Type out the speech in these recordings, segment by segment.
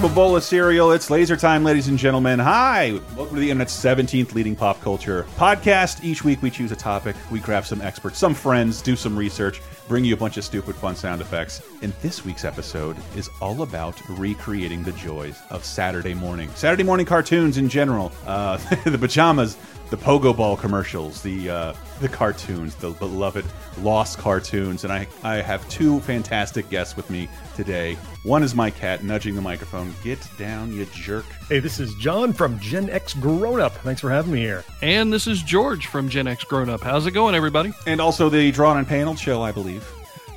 Grab a bowl of cereal. It's laser time, ladies and gentlemen. Hi. Welcome to the internet's 17th leading pop culture podcast. Each week we choose a topic, we grab some experts, some friends, do some research, bring you a bunch of stupid fun sound effects. And this week's episode is all about recreating the joys of Saturday morning. Saturday morning cartoons in general. Uh, the pajamas, the pogo ball commercials, the uh, the cartoons, the beloved lost cartoons, and I I have two fantastic guests with me today. One is my cat nudging the microphone. Get down, you jerk. Hey, this is John from Gen X Grown Up. Thanks for having me here. And this is George from Gen X Grown Up. How's it going, everybody? And also the Drawn and Paneled show, I believe.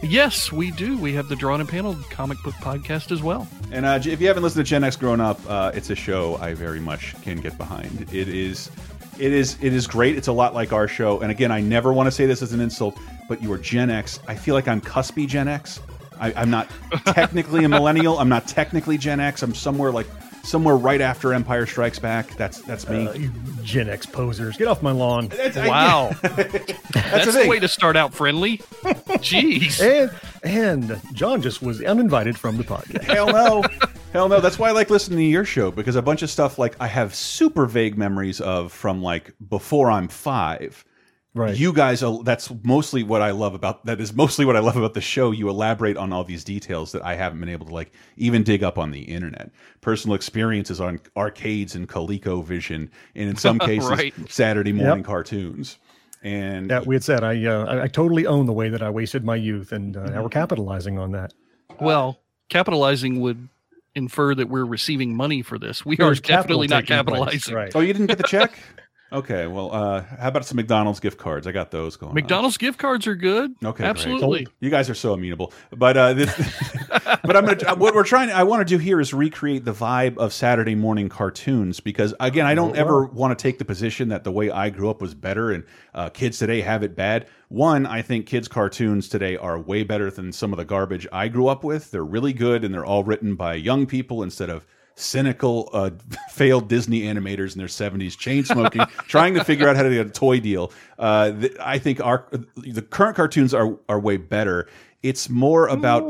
Yes, we do. We have the Drawn and Paneled comic book podcast as well. And uh, if you haven't listened to Gen X Grown Up, uh, it's a show I very much can get behind. It is it is it is great. It's a lot like our show. And again, I never want to say this as an insult, but you are Gen X. I feel like I'm cuspy Gen X. I, am not technically a millennial. I'm not technically Gen X. I'm somewhere like somewhere right after Empire Strikes Back. That's that's me. Uh, Gen X posers, get off my lawn! That's, wow, that's, that's the, way to start out friendly. Jeez. And and John just was uninvited from the podcast. Hell no. Hell no, that's why I like listening to your show because a bunch of stuff like I have super vague memories of from like before I'm five. Right. You guys, that's mostly what I love about that is mostly what I love about the show. You elaborate on all these details that I haven't been able to like even dig up on the internet. Personal experiences on arcades and ColecoVision and in some cases, right. Saturday morning yep. cartoons. And yeah, we had said I, uh, I, I totally own the way that I wasted my youth, and uh, now we're capitalizing on that. Well, capitalizing would infer that we're receiving money for this. We There's are definitely not capitalizing. Place, right. Oh, you didn't get the check? Okay, well, uh, how about some McDonald's gift cards? I got those going. McDonald's on. gift cards are good. Okay, absolutely. Great. You guys are so amenable, but uh, this, but I'm gonna. What we're trying, I want to do here is recreate the vibe of Saturday morning cartoons because again, I don't oh, ever want to take the position that the way I grew up was better and uh, kids today have it bad. One, I think kids' cartoons today are way better than some of the garbage I grew up with. They're really good and they're all written by young people instead of cynical, uh, failed Disney animators in their 70s, chain smoking, trying to figure out how to get a toy deal. Uh, I think our the current cartoons are are way better. It's more about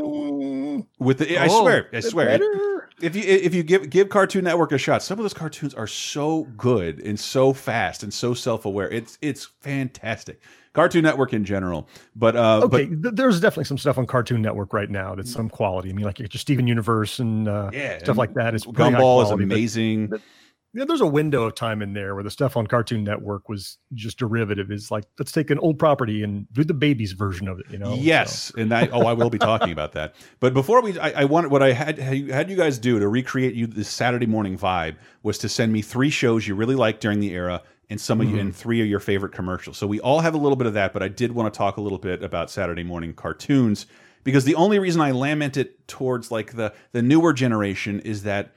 with the. I oh, swear, I swear. If you if you give give Cartoon Network a shot, some of those cartoons are so good and so fast and so self aware. It's it's fantastic. Cartoon Network in general. But uh, okay, but, th there's definitely some stuff on Cartoon Network right now that's some quality. I mean, like your Steven Universe and uh, yeah, stuff and like that is Gumball is amazing. But, but, yeah, there's a window of time in there where the stuff on Cartoon Network was just derivative. Is like let's take an old property and do the baby's version of it. You know? Yes, so. and I oh I will be talking about that. But before we, I, I wanted what I had had you guys do to recreate you this Saturday morning vibe was to send me three shows you really liked during the era and some of mm -hmm. you and three of your favorite commercials. So we all have a little bit of that, but I did want to talk a little bit about Saturday morning cartoons because the only reason I lament it towards like the the newer generation is that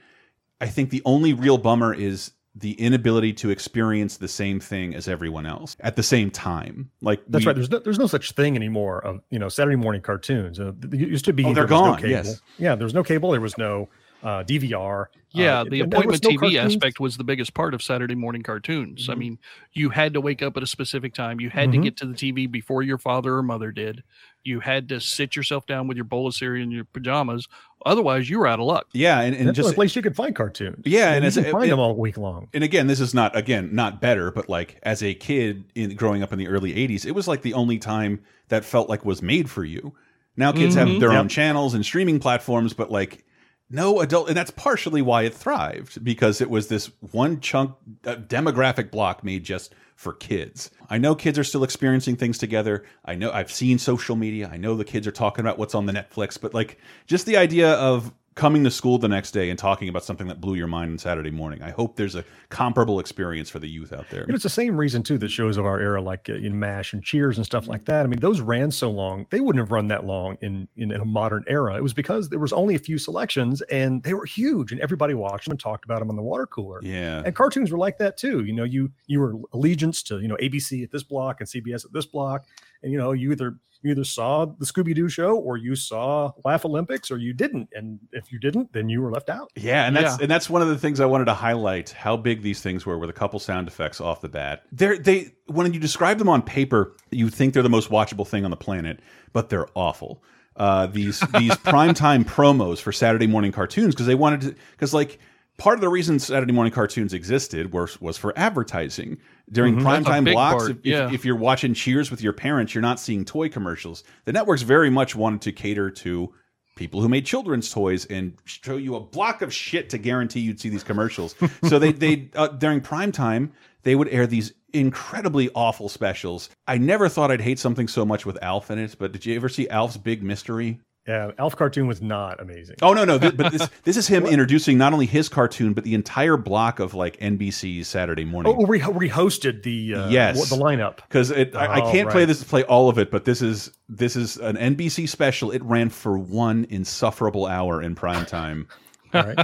I think the only real bummer is the inability to experience the same thing as everyone else at the same time. Like that's we, right. There's no, there's no such thing anymore of you know Saturday morning cartoons. Uh, it used to be. Oh, they're gone. No yes. Yeah. There was no cable. There was no uh, DVR. Yeah, uh, the appointment TV cartoons. aspect was the biggest part of Saturday morning cartoons. Mm-hmm. I mean, you had to wake up at a specific time. You had mm-hmm. to get to the TV before your father or mother did. You had to sit yourself down with your bowl of cereal and your pajamas. Otherwise, you were out of luck. Yeah, and, and That's just a place you could find cartoons. Yeah, and, and you can find it, them all week long. And again, this is not again not better, but like as a kid in growing up in the early '80s, it was like the only time that felt like was made for you. Now kids mm-hmm. have their yep. own channels and streaming platforms, but like no adult, and that's partially why it thrived because it was this one chunk uh, demographic block made just for kids. I know kids are still experiencing things together. I know I've seen social media. I know the kids are talking about what's on the Netflix, but like just the idea of coming to school the next day and talking about something that blew your mind on Saturday morning. I hope there's a comparable experience for the youth out there. And it's the same reason too that shows of our era, like uh, in Mash and Cheers and stuff like that. I mean, those ran so long; they wouldn't have run that long in, in, in a modern era. It was because there was only a few selections, and they were huge, and everybody watched them and talked about them on the water cooler. Yeah, and cartoons were like that too. You know, you you were allegiance to you know ABC at this block and CBS at this block, and you know you either you either saw the Scooby Doo show or you saw Laff-A-Lympics or you didn't. And if you didn't, then you were left out. Yeah, and that's yeah. and that's one of the things I wanted to highlight how big these things were with a couple sound effects off the bat. They're they when you describe them on paper, you think they're the most watchable thing on the planet, but they're awful. Uh, these these primetime promos for Saturday morning cartoons because they wanted to because like part of the reason Saturday morning cartoons existed was was for advertising during mm -hmm. primetime blocks. If, yeah. if, you're watching Cheers with your parents, you're not seeing toy commercials. The networks very much wanted to cater to people who made children's toys and show you a block of shit to guarantee you'd see these commercials. so they they uh, during prime time they would air these incredibly awful specials. I never thought I'd hate something so much with Alf in it, but did you ever see Alf's Big Mystery? Yeah, Alf cartoon was not amazing. Oh no, no, but this this is him introducing not only his cartoon but the entire block of like NBC's Saturday morning. Oh, we we hosted the uh, yes the lineup because it oh, I, I, can't right. play this play all of it, but this is this is an NBC special. It ran for one insufferable hour in prime time. all right.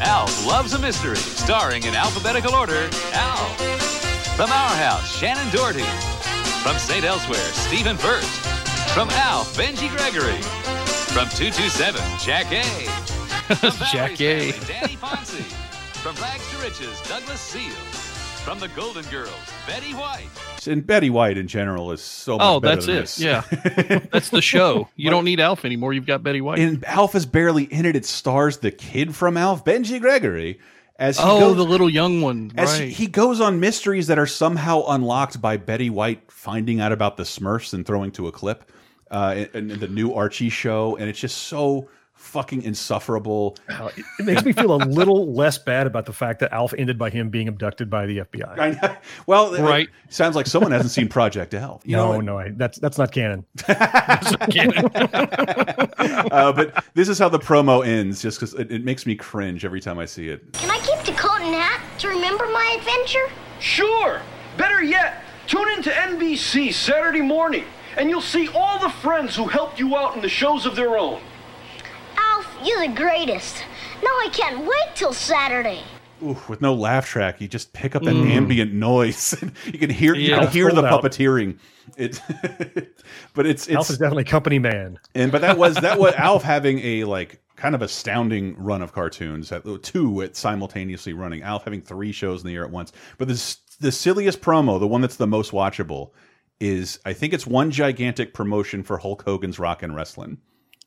Alf loves a mystery, starring in alphabetical order. Alf from our house, Shannen Doherty. From St. Elsewhere, Stephen Furst. From Alf, Benji Gregory. From 227, Jack A. Jack A. Danny Fonsi. From Rags to Riches, Douglas Seals. From the Golden Girls, Betty White. And Betty White in general is so much oh, better that's it. This. Yeah, that's the show. You don't need Alf anymore. You've got Betty White. And Alf is barely in it. It stars the kid from Alf, Benji Gregory. As oh, goes, the little young one. As right. he goes on mysteries that are somehow unlocked by Betty White finding out about the Smurfs and throwing to a clip uh, in, in the new Archie show, and it's just so fucking insufferable. it makes me feel a little less bad about the fact that Alf ended by him being abducted by the FBI. I know. Well, right. It sounds like someone hasn't seen Project Alf. You no, know, no, I, that's that's not canon. that's not canon. uh, but this is how the promo ends, just because it, it, makes me cringe every time I see it. Can I keep the coat and hat to remember my adventure? Sure. Better yet, tune in to NBC Saturday morning and you'll see all the friends who helped you out in the shows of their own. Alf, you're the greatest. Now I can't wait till Saturday. Ooh, with no laugh track, you just pick up an mm. ambient noise. you can hear yeah, you can hear the out. puppeteering. It, but it's, it's Alf is definitely company man. And but that was that was Alf having a like kind of astounding run of cartoons at two at simultaneously running. Alf having three shows in the air at once. But this the silliest promo, the one that's the most watchable, is I think it's one gigantic promotion for Hulk Hogan's Rock and Wrestling.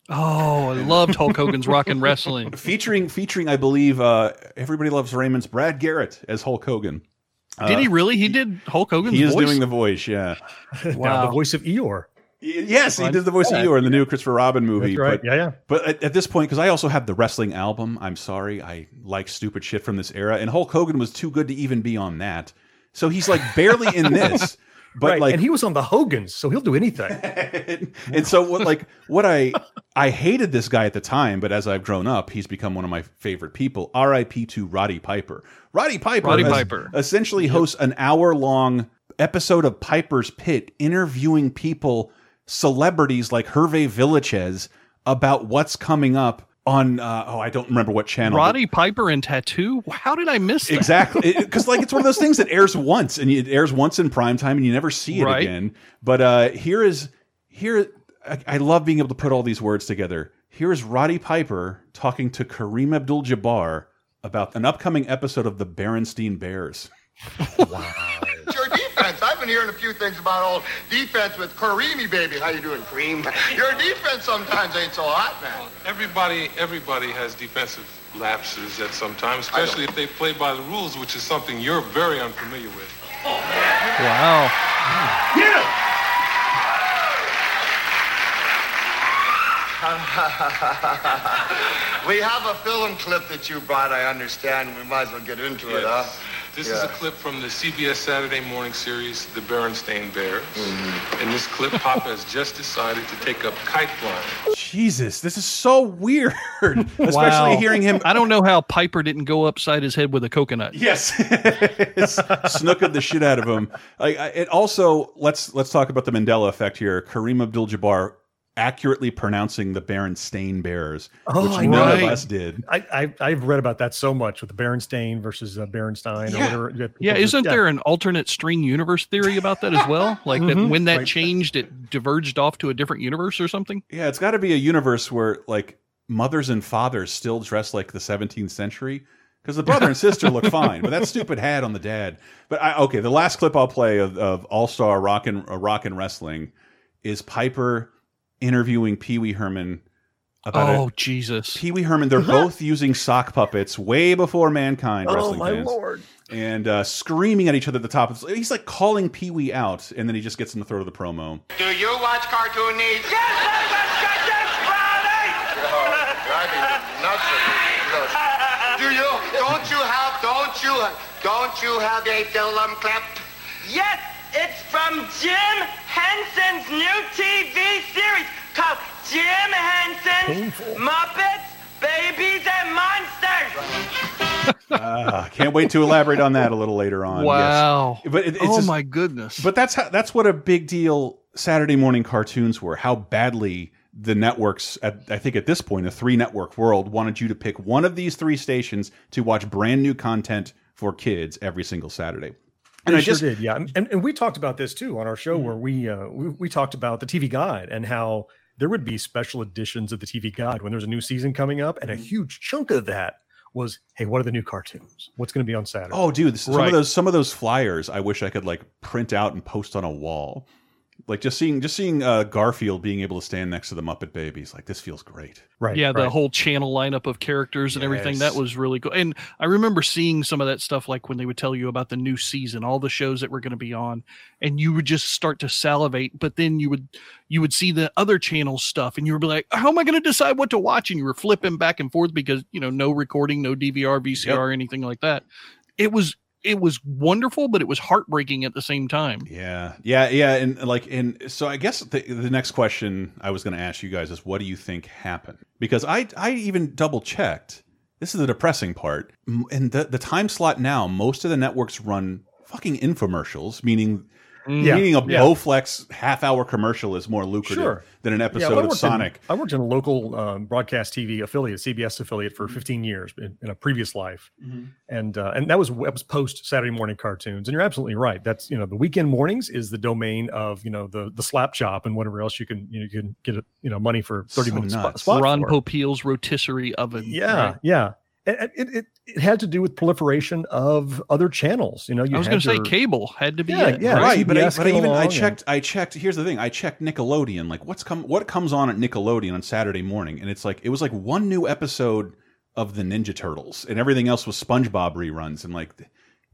Oh, I loved Hulk Hogan's Rock and Wrestling. featuring featuring I believe uh, everybody loves Raymond's Brad Garrett as Hulk Hogan. Uh, did he really? He did Hulk Hogan's He is voice? doing the voice, yeah. wow, the voice of Eeyore. Yes, he did the voice yeah. of Eeyore in the new Christopher Robin movie. Right. But, yeah, yeah. But at, at this point, because I also have the wrestling album, I'm sorry, I like stupid shit from this era, and Hulk Hogan was too good to even be on that. So he's like barely in this. But right. like, and he was on the Hogans, so he'll do anything. and, and so what, like, what I I hated this guy at the time, but as I've grown up, he's become one of my favorite people. R.I.P. to Roddy Piper. Roddy Piper, Roddy Piper essentially hosts an hour long episode of Piper's Pit, interviewing people, celebrities like Hervé Villechaize about what's coming up on uh, oh I don't remember what channel. Roddy Piper and Tattoo. How did I miss that? Exactly, because like it's one of those things that airs once and it airs once in prime time and you never see it right. again. But uh, here is here. I, I, love being able to put all these words together. Here is Roddy Piper talking to Kareem Abdul-Jabbar about an upcoming episode of the Berenstein Bears. wow defense. I've been hearing a few things about old defense with Kareemy, baby. How you doing, Kareem? Your defense sometimes ain't so hot, man. Well, everybody, everybody has defensive lapses at some time, especially if they play by the rules, which is something you're very unfamiliar with. Wow. Yeah. we have a film clip that you brought, I understand. We might as well get into yes. it, huh? This yeah. is a clip from the CBS Saturday morning series, The Berenstain Bears. Mm-hmm. In this clip, Papa has just decided to take up kite flying. Jesus, this is so weird. Especially Wow. hearing him. I don't know how Piper didn't go upside his head with a coconut. Yes, snookered the shit out of him. Like I- it also let's let's talk about the Mandela effect here. Kareem Abdul-Jabbar accurately pronouncing the Berenstain Bears, Oh, which I none know. of us did. I, I I've read about that so much with the Berenstain versus uh, Berenstein or Yeah. whatever. Yeah, Yeah, people just- isn't yeah. there an alternate string universe theory about that as well? Like that Mhm. when that Right. changed, it diverged off to a different universe or something? Yeah, it's got to be a universe where like mothers and fathers still dress like the 17th century because the brother and sister look fine, but that stupid hat on the dad. But I, okay, the last clip I'll play of, of All Star Rock and uh, Rock and Wrestling is Piper interviewing Pee Wee Herman about Oh it. Jesus! Pee Wee Herman. They're both using sock puppets way before mankind. Oh wrestling my fans, lord! And uh, screaming at each other at the top. It's- He's like calling Pee Wee out, and then he just gets in the throat of the promo. Do you watch Cartoon News? Yes, I was Cartoon Friday! driving me nuts. Do you? Don't you have? Don't you? Don't you have a film clip? Yes, it's from Jim Henson's new TV series called Jim Henson's Painful. Muppets, Babies, and Monsters. Ah, can't wait to elaborate on that a little later on. yes. Wow! But it, it's oh just- my goodness! But that's how, that's what a big deal Saturday morning cartoons were. How badly the networks, at, I think at this point, a three network world, wanted you to pick one of these three stations to watch brand new content for kids every single Saturday. And I sure just did, yeah. And, and we talked about this too on our show where we, uh, we we talked about the TV Guide and how there would be special editions of the TV Guide when there's a new season coming up, and a huge chunk of that was, hey, what are the new cartoons? What's going to be on Saturday? oh, dude, some Right. of those some of those flyers, I wish I could like print out and post on a wall. Like just seeing just seeing uh, Garfield being able to stand next to the Muppet Babies, like this feels great. right. yeah, the whole channel lineup of characters and everything that was really cool. And I remember seeing some of that stuff, like when they would tell you about the new season, all the shows that were going to be on, and you would just start to salivate. But then you would you would see the other channel stuff, and you would be like, "How am I going to decide what to watch?" And you were flipping back and forth because you know no recording, no DVR, VCR, anything like that. It was it was wonderful, but it was heartbreaking at the same time. Yeah, yeah, yeah, and like, and so I guess the the next question I was going to ask you guys is, what do you think happened? Because I I even double checked. This is the depressing part. And the the time slot now, most of the networks run fucking infomercials, meaning Yeah, meaning a yeah. Bowflex half hour commercial is more lucrative Sure. than an Yeah, episode well, of worked in- Sonic. I worked in a local um, broadcast TV affiliate, CBS affiliate, for 15 years in, in a previous life, and uh, and that was that was post Saturday morning cartoons. And you're absolutely right. That's you know the weekend mornings is the domain of you know the the Slap Chop and whatever else you can you, know, you can get a, you know money for 30 So minutes spot, spot Ron for. Popeil's rotisserie oven. Yeah, right? yeah. And- and It, it, it had to do with proliferation of other channels. You know, you I was going to say cable had to be Yeah, it. yeah. right, but I, but I even I along checked. I checked. Here's the thing: I checked Nickelodeon. Like, what's come? What comes on at Nickelodeon on Saturday morning? And it's like it was like one new episode of the Ninja Turtles, and everything else was SpongeBob reruns. And like,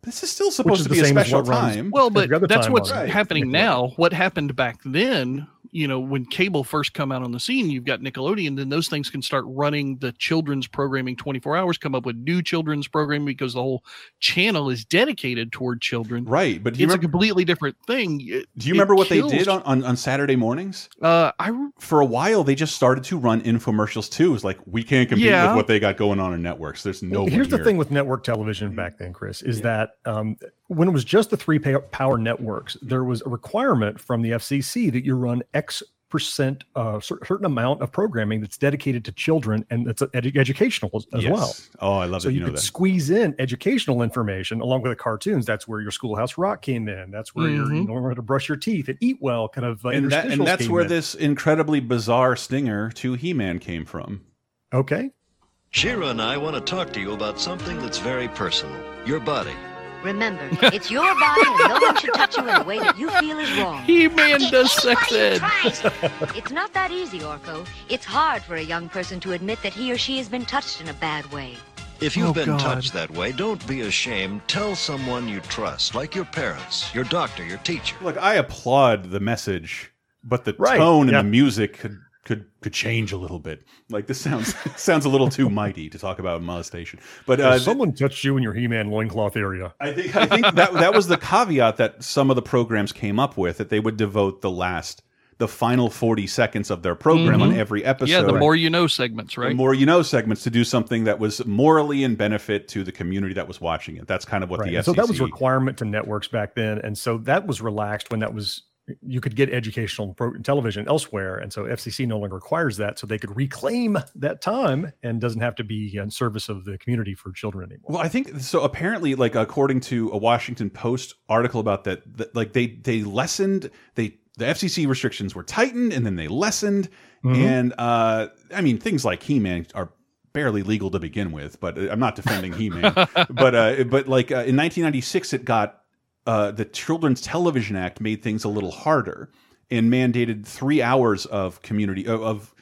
this is still supposed is to be a special what runs- time. Well, but that's time what's Right. happening now. What happened back then, you know, when cable first come out on the scene, you've got Nickelodeon, then those things can start running the children's programming 24 hours, come up with new children's programming because the whole channel is dedicated toward children. right, but do you It's a completely different thing. It- Do you remember what kills- they did on, on, on Saturday mornings? Uh, I For a while, they just started to run infomercials too. It's like we can't compete Yeah. with what they got going on in networks. There's no. Well, one here's the thing with network television back then, Chris, is that um, when it was just the three power networks, there was a requirement from the FCC that you run X percent, uh, certain amount of programming that's dedicated to children and it's edu- educational as, as Yes. well. Oh, I love So that you, you know could that. squeeze in educational information along with the cartoons. That's where your Schoolhouse Rock came in. That's where your, you Mhm. know, to brush your teeth and eat well kind of uh, and, that, and that's where in. this incredibly bizarre stinger to He-Man came from. Okay. She-Ra and I want to talk to you about something that's very personal your body. Remember, it's your body and no one should touch you in a way that you feel is wrong. He Man does sex ed. It's not that easy, Orko. It's hard for a young person to admit that he or she has been touched in a bad way. If you've Oh, been God. touched that way, don't be ashamed. Tell someone you trust, like your parents, your doctor, your teacher. Look, I applaud the message, but the Right, tone and the music could could could change a little bit. Like this sounds sounds a little too mighty to talk about molestation. But uh, someone touched you in your He-Man loincloth area. I think I think that that was the caveat that some of the programs came up with that they would devote the last the final 40 seconds of their program mm -hmm. on mm-hmm. every episode. Yeah, the more you know segments, right? The more you know segments to do something that was morally in benefit to the community that was watching it. That's kind of what right. the FCC. So that was requirement to networks back then, and so that was relaxed when that was you could get educational television elsewhere and so fcc no longer requires that so they could reclaim that time and doesn't have to be in service of the community for children anymore. Well i think so apparently like according to a washington post article about that, that like they they lessened they the fcc restrictions were tightened and then they lessened. Mm -hmm. and uh i mean things like he-man are barely legal to begin with but uh, i'm not defending he-man. But uh but like uh, in 1996 it got uh, the Children's Television Act made things a little harder and mandated three hours of community of, of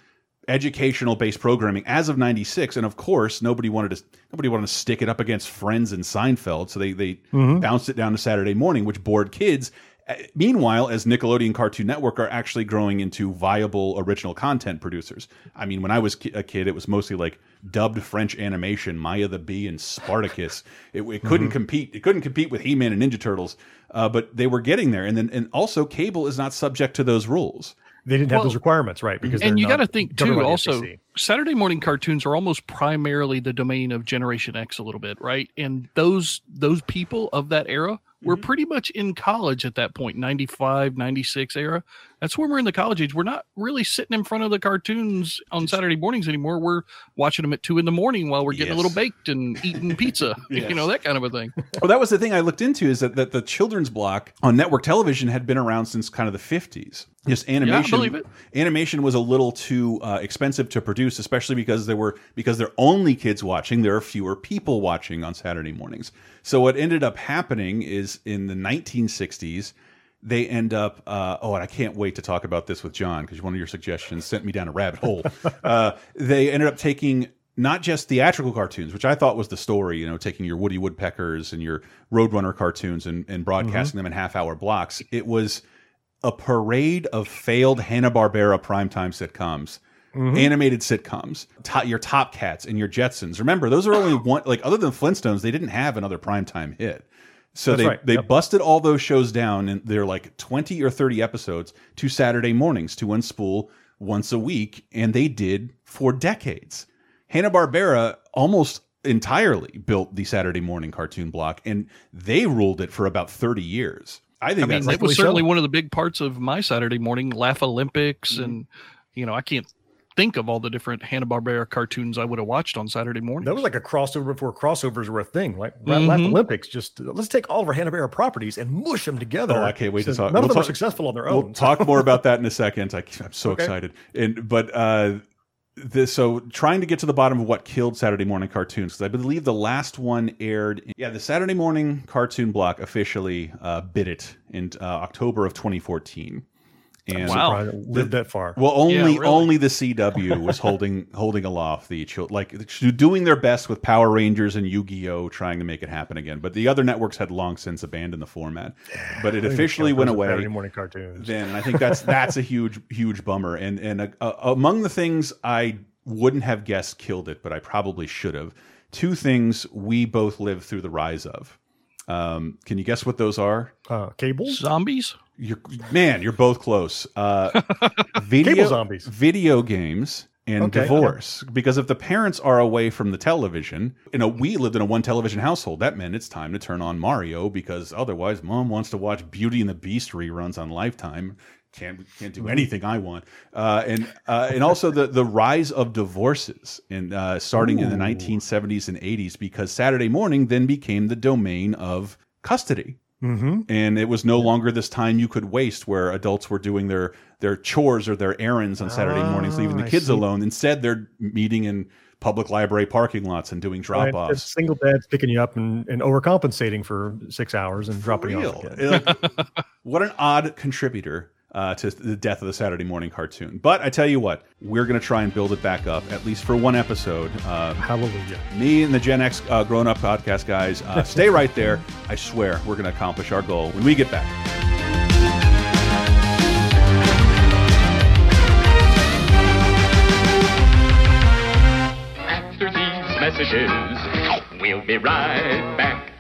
educational based programming as of 96 and of course nobody wanted to nobody wanted to stick it up against friends and seinfeld so they they mm -hmm. bounced it down to saturday morning which bored kids Meanwhile, as Nickelodeon Cartoon Network are actually growing into viable original content producers. I mean, when I was a kid, it was mostly like dubbed French animation, Maya the Bee and Spartacus. It, it couldn't mm -hmm. compete. It couldn't compete with He-Man and Ninja Turtles, uh, but they were getting there. And then, and also, cable is not subject to those rules. They didn't well, have those requirements, right? Because and you got to think too. Also, Saturday morning cartoons are almost primarily the domain of Generation X, a little bit, right? And those those people of that era we're mm-hmm. pretty much in college at that point 95 96 era. That's when we're in the college age. We're not really sitting in front of the cartoons on saturday mornings anymore. We're watching them at two in the morning while we're getting yes. a little baked and eating pizza yes. you know that kind of a thing. Well that was the thing i looked into is that, that the children's block on network television had been around since kind of the 50s just animation yeah, animation was a little too uh, expensive to produce especially because there were because there are only kids watching. There are fewer people watching on saturday mornings so what ended up happening is in the 1960s they end up uh, oh and i can't wait to talk about this with john because one of your suggestions sent me down a rabbit hole. Uh, they ended up taking not just theatrical cartoons which i thought was the story you know taking your woody woodpeckers and your roadrunner cartoons and, and broadcasting mm -hmm. them in half hour blocks. It was a parade of failed hanna-barbera primetime sitcoms Mm -hmm. animated sitcoms, top, your Top Cats and your Jetsons. Remember, those are only one. Like other than Flintstones, they didn't have another primetime hit. So That's they right. they yep. busted all those shows down, and they're like twenty or thirty episodes to Saturday mornings to unspool once a week, and they did for decades. Hanna Barbera almost entirely built the Saturday morning cartoon block, and they ruled it for about thirty years. I think I mean, it was certainly so. one of the big parts of my Saturday morning Laff-A-Lympics, mm -hmm. and you know I can't think of all the different Hanna Barbera cartoons I would have watched on Saturday morning. That was like a crossover before crossovers were a thing. Like mm-hmm. Olympics, just let's take all of our Hanna Barbera properties and mush them together. Oh, I can't wait so to talk. None we'll of them talk, are successful on their own. We'll talk more about that in a second. I, am so okay. excited. And but uh, this, so trying to get to the bottom of what killed Saturday morning cartoons because I believe the last one aired. In, yeah, the Saturday morning cartoon block officially uh, bit it in uh, October of 2014. And wow, lived that far. Well, only yeah, really. only the CW was holding holding aloft the like doing their best with Power Rangers and Yu Gi Oh, trying to make it happen again. But the other networks had long since abandoned the format. But it officially went away. Saturday morning cartoons. Then I think that's that's a huge huge bummer. And and uh, uh, among the things I wouldn't have guessed killed it, but I probably should have. Two things we both lived through the rise of. Um, can you guess what those are? Uh, cables, zombies. You're, man, you're both close. Uh, video Cable zombies, video games, and okay, divorce. Okay. Because if the parents are away from the television, you know, we lived in a one television household. That meant it's time to turn on Mario because otherwise, mom wants to watch Beauty and the Beast reruns on Lifetime. Can't can't do mm-hmm. anything I want. Uh, and uh, and also the the rise of divorces in uh, starting Ooh. in the 1970s and 80s because Saturday morning then became the domain of custody. Mm -hmm. And it was no longer this time you could waste where adults were doing their their chores or their errands on Saturday mornings, leaving the ah, kids alone. Instead, they're meeting in public library parking lots and doing drop offs. Right. Single dads picking you up and, and overcompensating for six hours and dropping you off again. what an odd contributor uh, to the death of the Saturday morning cartoon. But I tell you what, we're going to try and build it back up, at least for one episode. Uh, Hallelujah. Me and the Gen X uh, Grown Up podcast guys, uh, stay right there. I swear we're going to accomplish our goal when we get back. After these messages, we'll be right back.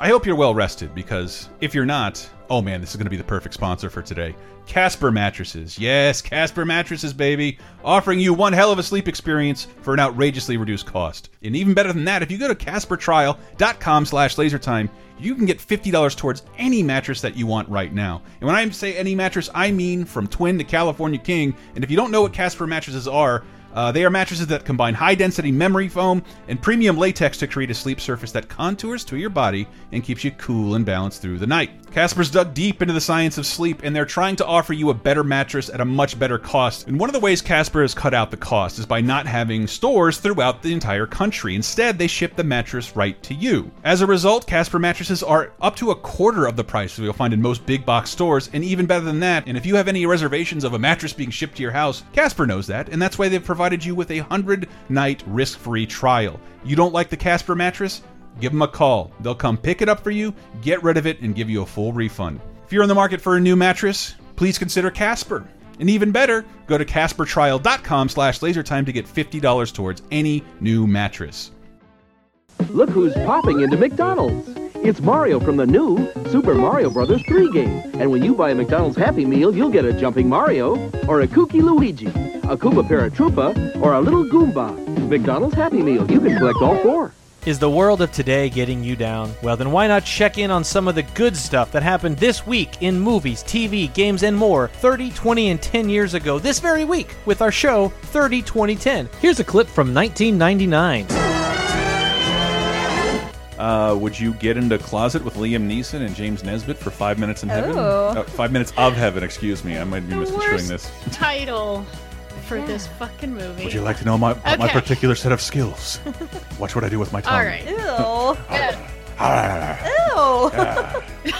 I hope you're well rested because if you're not, oh man, this is going to be the perfect sponsor for today. Casper Mattresses. Yes, Casper Mattresses, baby. Offering you one hell of a sleep experience for an outrageously reduced cost. And even better than that, if you go to CasperTrial.com slash lasertime, you can get $50 towards any mattress that you want right now. And when I say any mattress, I mean from Twin to California King. And if you don't know what Casper mattresses are, uh, they are mattresses that combine high density memory foam and premium latex to create a sleep surface that contours to your body and keeps you cool and balanced through the night. Casper's dug deep into the science of sleep and they're trying to offer you a better mattress at a much better cost. And one of the ways Casper has cut out the cost is by not having stores throughout the entire country. Instead, they ship the mattress right to you. As a result, Casper mattresses are up to a quarter of the price that you'll find in most big box stores, and even better than that. And if you have any reservations of a mattress being shipped to your house, Casper knows that, and that's why they've provided you with a 100 night risk free trial. You don't like the Casper mattress? Give them a call. They'll come pick it up for you, get rid of it, and give you a full refund. If you're in the market for a new mattress, please consider Casper. And even better, go to CasperTrial.com slash lasertime to get $50 towards any new mattress. Look who's popping into McDonald's. It's Mario from the new Super Mario Bros. 3 game. And when you buy a McDonald's Happy Meal, you'll get a Jumping Mario, or a Kooky Luigi, a Koopa Paratroopa, or a little Goomba. McDonald's Happy Meal, you can collect all four. Is the world of today getting you down? Well, then why not check in on some of the good stuff that happened this week in movies, TV, games, and more 30, 20, and 10 years ago this very week with our show 30, 20, 10. Here's a clip from 1999. Uh, would you get into closet with Liam Neeson and James Nesbitt for Five Minutes in Heaven? Oh. Uh, five Minutes of Heaven, excuse me. I might be The misconstruing this. title for this fucking movie. Would you like to know my, about my particular set of skills? Watch what I do with my tongue. All right. Ew. Ah, Ew.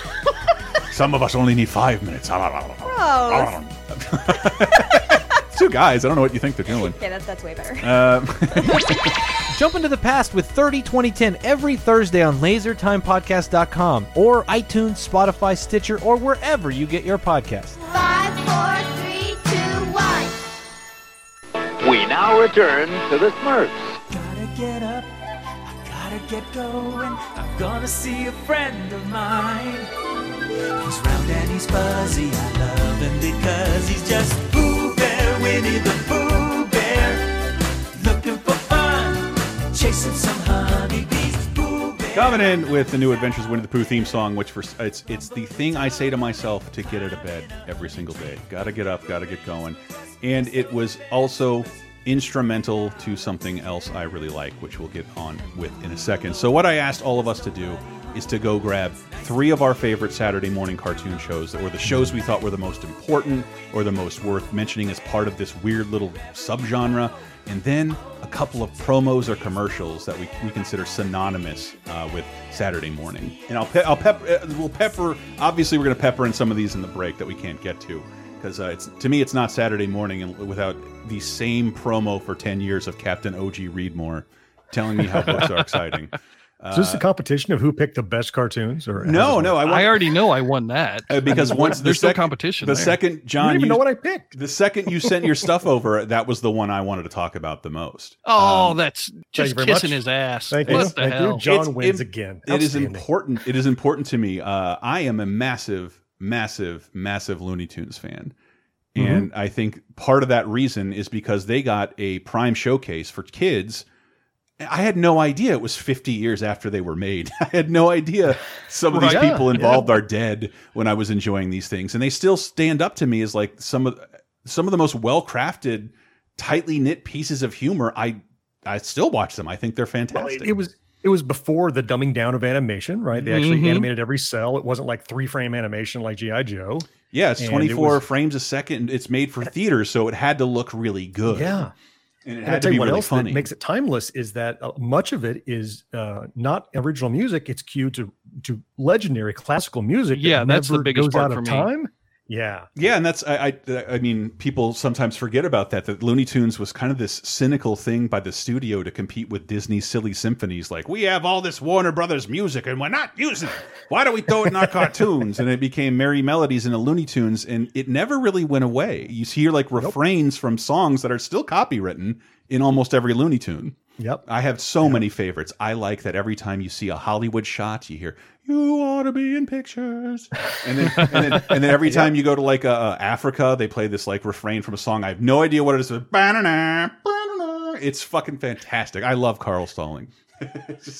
Some of us only need five minutes. Ah, ah, ah, Gross. Two guys. I don't know what you think they're doing. Yeah, that's that's way better. Um, Jump into the past with 30 2010 every Thursday on lasertimepodcast.com or iTunes, Spotify, Stitcher, or wherever you get your podcasts. Five, four, We now return to the Smurfs. Gotta get up, I gotta get going. I'm gonna see a friend of mine. He's round and he's fuzzy, I love him because he's just Pooh Bear, Winnie the Pooh Bear. Looking for fun, chasing some honeybees. Coming in with the new Adventures of Winnie the Pooh theme song, which for it's it's the thing I say to myself to get out of bed every single day. Got to get up, got to get going, and it was also instrumental to something else I really like, which we'll get on with in a second. So what I asked all of us to do is to go grab three of our favorite Saturday morning cartoon shows that were the shows we thought were the most important or the most worth mentioning as part of this weird little subgenre, and then a couple of promos or commercials that we, we consider synonymous uh, with Saturday morning. And I'll pe I'll pep uh, we'll pepper. Obviously, we're going to pepper in some of these in the break that we can't get to because uh, it's to me it's not Saturday morning and without the same promo for ten years of Captain OG Readmore telling me how books are exciting. Is this a competition of who picked the best cartoons? Or No, no, I, want, I already know I won that Uh, because I mean, once the there's no competition. The there. second John, you don't even you- know what I picked. The second you sent your stuff over, that was the one I wanted to talk about the most. Oh, Um, that's just kissing much. his ass. Thank what you. the Thank you. hell? John It's wins im- again. It is important. It is important to me. Uh, I am a massive, massive, massive Looney Tunes fan. Mm-hmm. And I think part of that reason is because they got a prime showcase for kids. I had no idea it was 50 years after they were made. I had no idea some of these Right. people Yeah, involved are dead when I was enjoying these things. And they still stand up to me as like some of some of the most well-crafted, tightly knit pieces of humor. I I still watch them. I think they're Well, fantastic. it, it was it was before the dumbing down of animation, right? They actually Mhm. animated every cell. It wasn't like three frame animation like GI Joe. Yeah, it's And it 24 was- frames a second. It's made for theater, so it had to look really good. Yeah. And it And I had to tell be you what really else funny. that makes it timeless is that uh, much of it is uh, not original music. It's cued to to legendary classical music. that Yeah, that's the biggest goes part out for of me. time. Yeah, Yeah, and that's I, I I mean people sometimes forget about that that Looney Tunes was kind of this cynical thing by the studio to compete with Disney's silly symphonies like we have all this Warner Brothers music and we're not using it. Why don't we throw it in our cartoons? And it became merry melodies in the Looney Tunes and it never really went away. You hear like refrains from songs that are still copywritten in almost every Looney Tune. Yep. I have so many favorites. I like that every time you see a Hollywood shot, you hear "You ought to be in pictures," and then and then, and then every time you go to like uh, Africa, they play this like refrain from a song. I have no idea what it is. Ba-na-na, ba-na-na. It's fucking fantastic. I love Carl Stalling.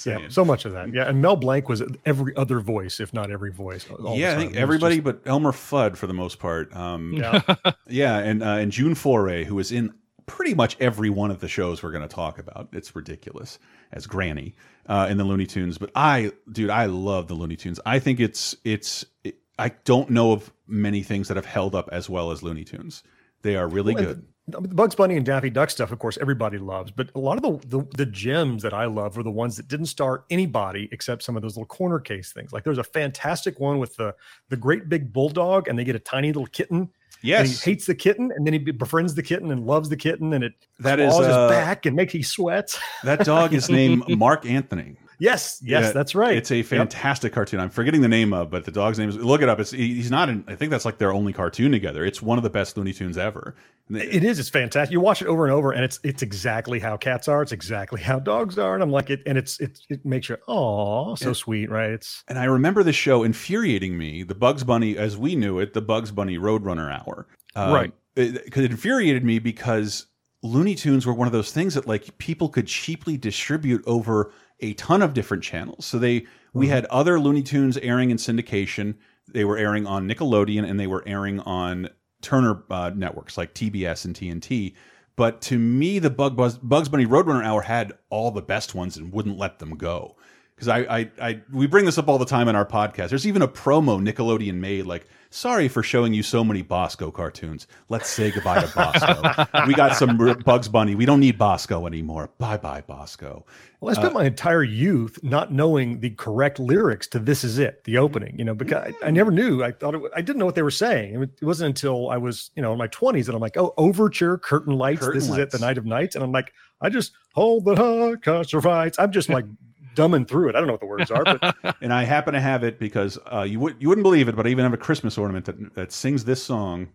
Yeah, so much of that. Yeah, and Mel Blanc was every other voice, if not every voice. all yeah, I think everybody just- but Elmer Fudd for the most part. Um, Yeah. yeah, and uh, and June Foray, who was in pretty much every one of the shows we're going to talk about. It's ridiculous as Granny uh, in the Looney Tunes. But I, dude, I love the Looney Tunes. I think it's it's. It, I don't know of many things that have held up as well as Looney Tunes. They are really Well, good. The Bugs Bunny and Daffy Duck stuff, of course, everybody loves. But a lot of the, the the gems that I love were the ones that didn't star anybody except some of those little corner case things. Like there's a fantastic one with the the great big bulldog, and they get a tiny little kitten. And Yes. he hates the kitten, and then he befriends the kitten and loves the kitten, and it That is, uh, his back and makes he sweats. That dog is named Marc Antony. Yes, yes, Yeah, that's right. It's a Yep. fantastic cartoon. I'm forgetting the name of, but the dog's name is. Look it up. It's he's not in. I think that's like their only cartoon together. It's one of the best Looney Tunes ever. It is. It's fantastic. You watch it over and over, and it's it's exactly how cats are. It's exactly how dogs are, and I'm like it. And it's it it makes you oh so sweet, right? It's And I remember the show infuriating me, the Bugs Bunny, as we knew it, the Bugs Bunny Roadrunner Hour. Um, Right. It, 'cause it infuriated me because Looney Tunes were one of those things that like people could cheaply distribute over a ton of different channels. So they we had other Looney Tunes airing in syndication. They were airing on Nickelodeon and they were airing on Turner uh, networks like TBS and TNT. But to me, the Bug Buzz, Bugs Bunny Roadrunner Hour had all the best ones and wouldn't let them go because I, I, I, we bring this up all the time in our podcast. There's even a promo Nickelodeon made, like, "Sorry for showing you so many Bosko cartoons. Let's say goodbye to Bosko. we got some Bugs Bunny. We don't need Bosko anymore. Bye bye Bosko." well, I spent Uh, my entire youth not knowing the correct lyrics to "This Is It," the opening. You know, because I, I never knew. I thought it, I didn't know what they were saying. It wasn't until I was you know in my 20s that I'm like, oh, overture, curtain lights. Curtain this is it, the night of nights, and I'm like, I just hold the cause rights. I'm just like dumbing through it. I don't know what the words are, but and I happen to have it because uh, you would you wouldn't believe it, but I even have a Christmas ornament that that sings this song.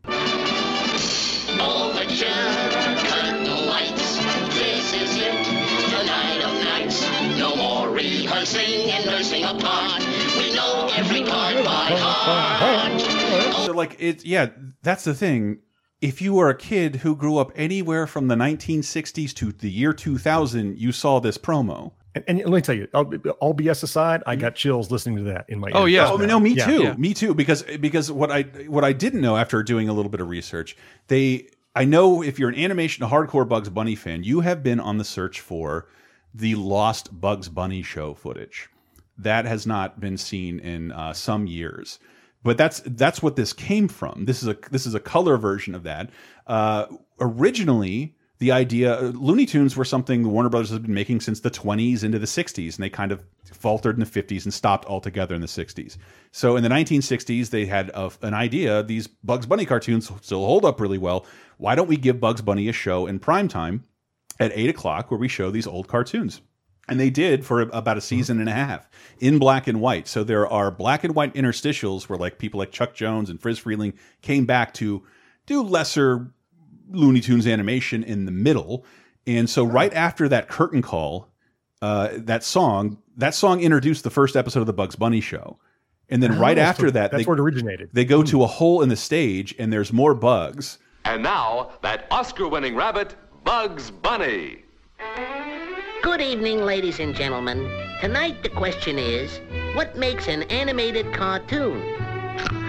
Overture, curtain lights. This is it, the night of nights. No more rehearsing and nursing a part. We know every part by heart. So like it yeah, that's the thing. If you were a kid who grew up anywhere from the 1960s to the year 2000, you saw this promo. And, and let me tell you, all, all BS aside, I got chills listening to that in my. Oh ears yeah, oh, no, me Yeah. too, Yeah. me too. Because because what I what I didn't know after doing a little bit of research, they I know if you're an animation a hardcore Bugs Bunny fan, you have been on the search for the lost Bugs Bunny show footage. That has not been seen in uh, some years, but that's that's what this came from. This is a this is a color version of that. Uh, originally, the idea uh, Looney Tunes were something the Warner Brothers has been making since the 20s into the 60s, and they kind of faltered in the 50s and stopped altogether in the 60s. So in the 1960s, they had a, an idea: these Bugs Bunny cartoons still hold up really well. Why don't we give Bugs Bunny a show in prime time at eight o'clock where we show these old cartoons? And they did for about a mm-hmm. season and a half in black and white. So there are black and white interstitials where like people like Chuck Jones and Friz Freleng came back to do lesser Looney Tunes animation in the middle. And so right after that curtain call, uh, that song, that song introduced the first episode of the Bugs Bunny show. And then right Oh, so after that, that's they, where it originated. They go to a hole in the stage and there's more bugs. And now, that Oscar winning rabbit, Bugs Bunny. Good evening, ladies and gentlemen. Tonight the question is, what makes an animated cartoon?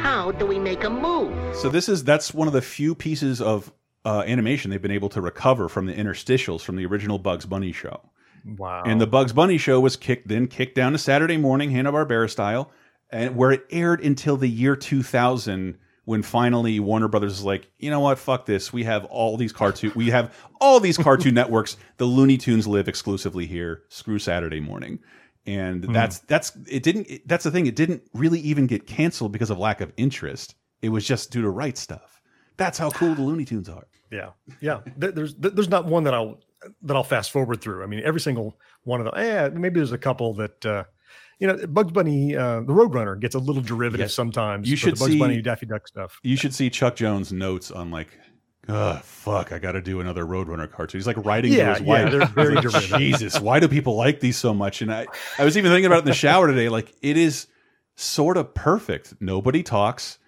How do we make a move? So this is that's one of the few pieces of uh, animation they've been able to recover from the interstitials from the original Bugs Bunny show. Wow. And the Bugs Bunny show was kicked then kicked down to Saturday morning, Hanna Barbera style, and where it aired until the year 2000 when finally Warner Brothers is like, you know what, fuck this. We have all these cartoon, we have all these cartoon networks. The Looney Tunes live exclusively here. Screw Saturday morning. And Hmm. that's that's it didn't it- that's the thing. It didn't really even get canceled because of lack of interest. It was just due to right stuff. That's how cool the Looney Tunes are. Yeah, yeah. There's there's not one that I'll that I'll fast forward through. I mean, every single one of them. Yeah, maybe there's a couple that uh, you know, Bugs Bunny, uh, the Roadrunner gets a little derivative Yes. sometimes. You should the Bugs see Bunny Daffy Duck stuff. You should see Chuck Jones' notes on like oh fuck, I got to do another Roadrunner cartoon. He's like writing Yeah, to his yeah, wife. they're very like, derivative. Jesus, why do people like these so much? And I, I was even thinking about it in the shower today. Like it is sort of perfect. Nobody talks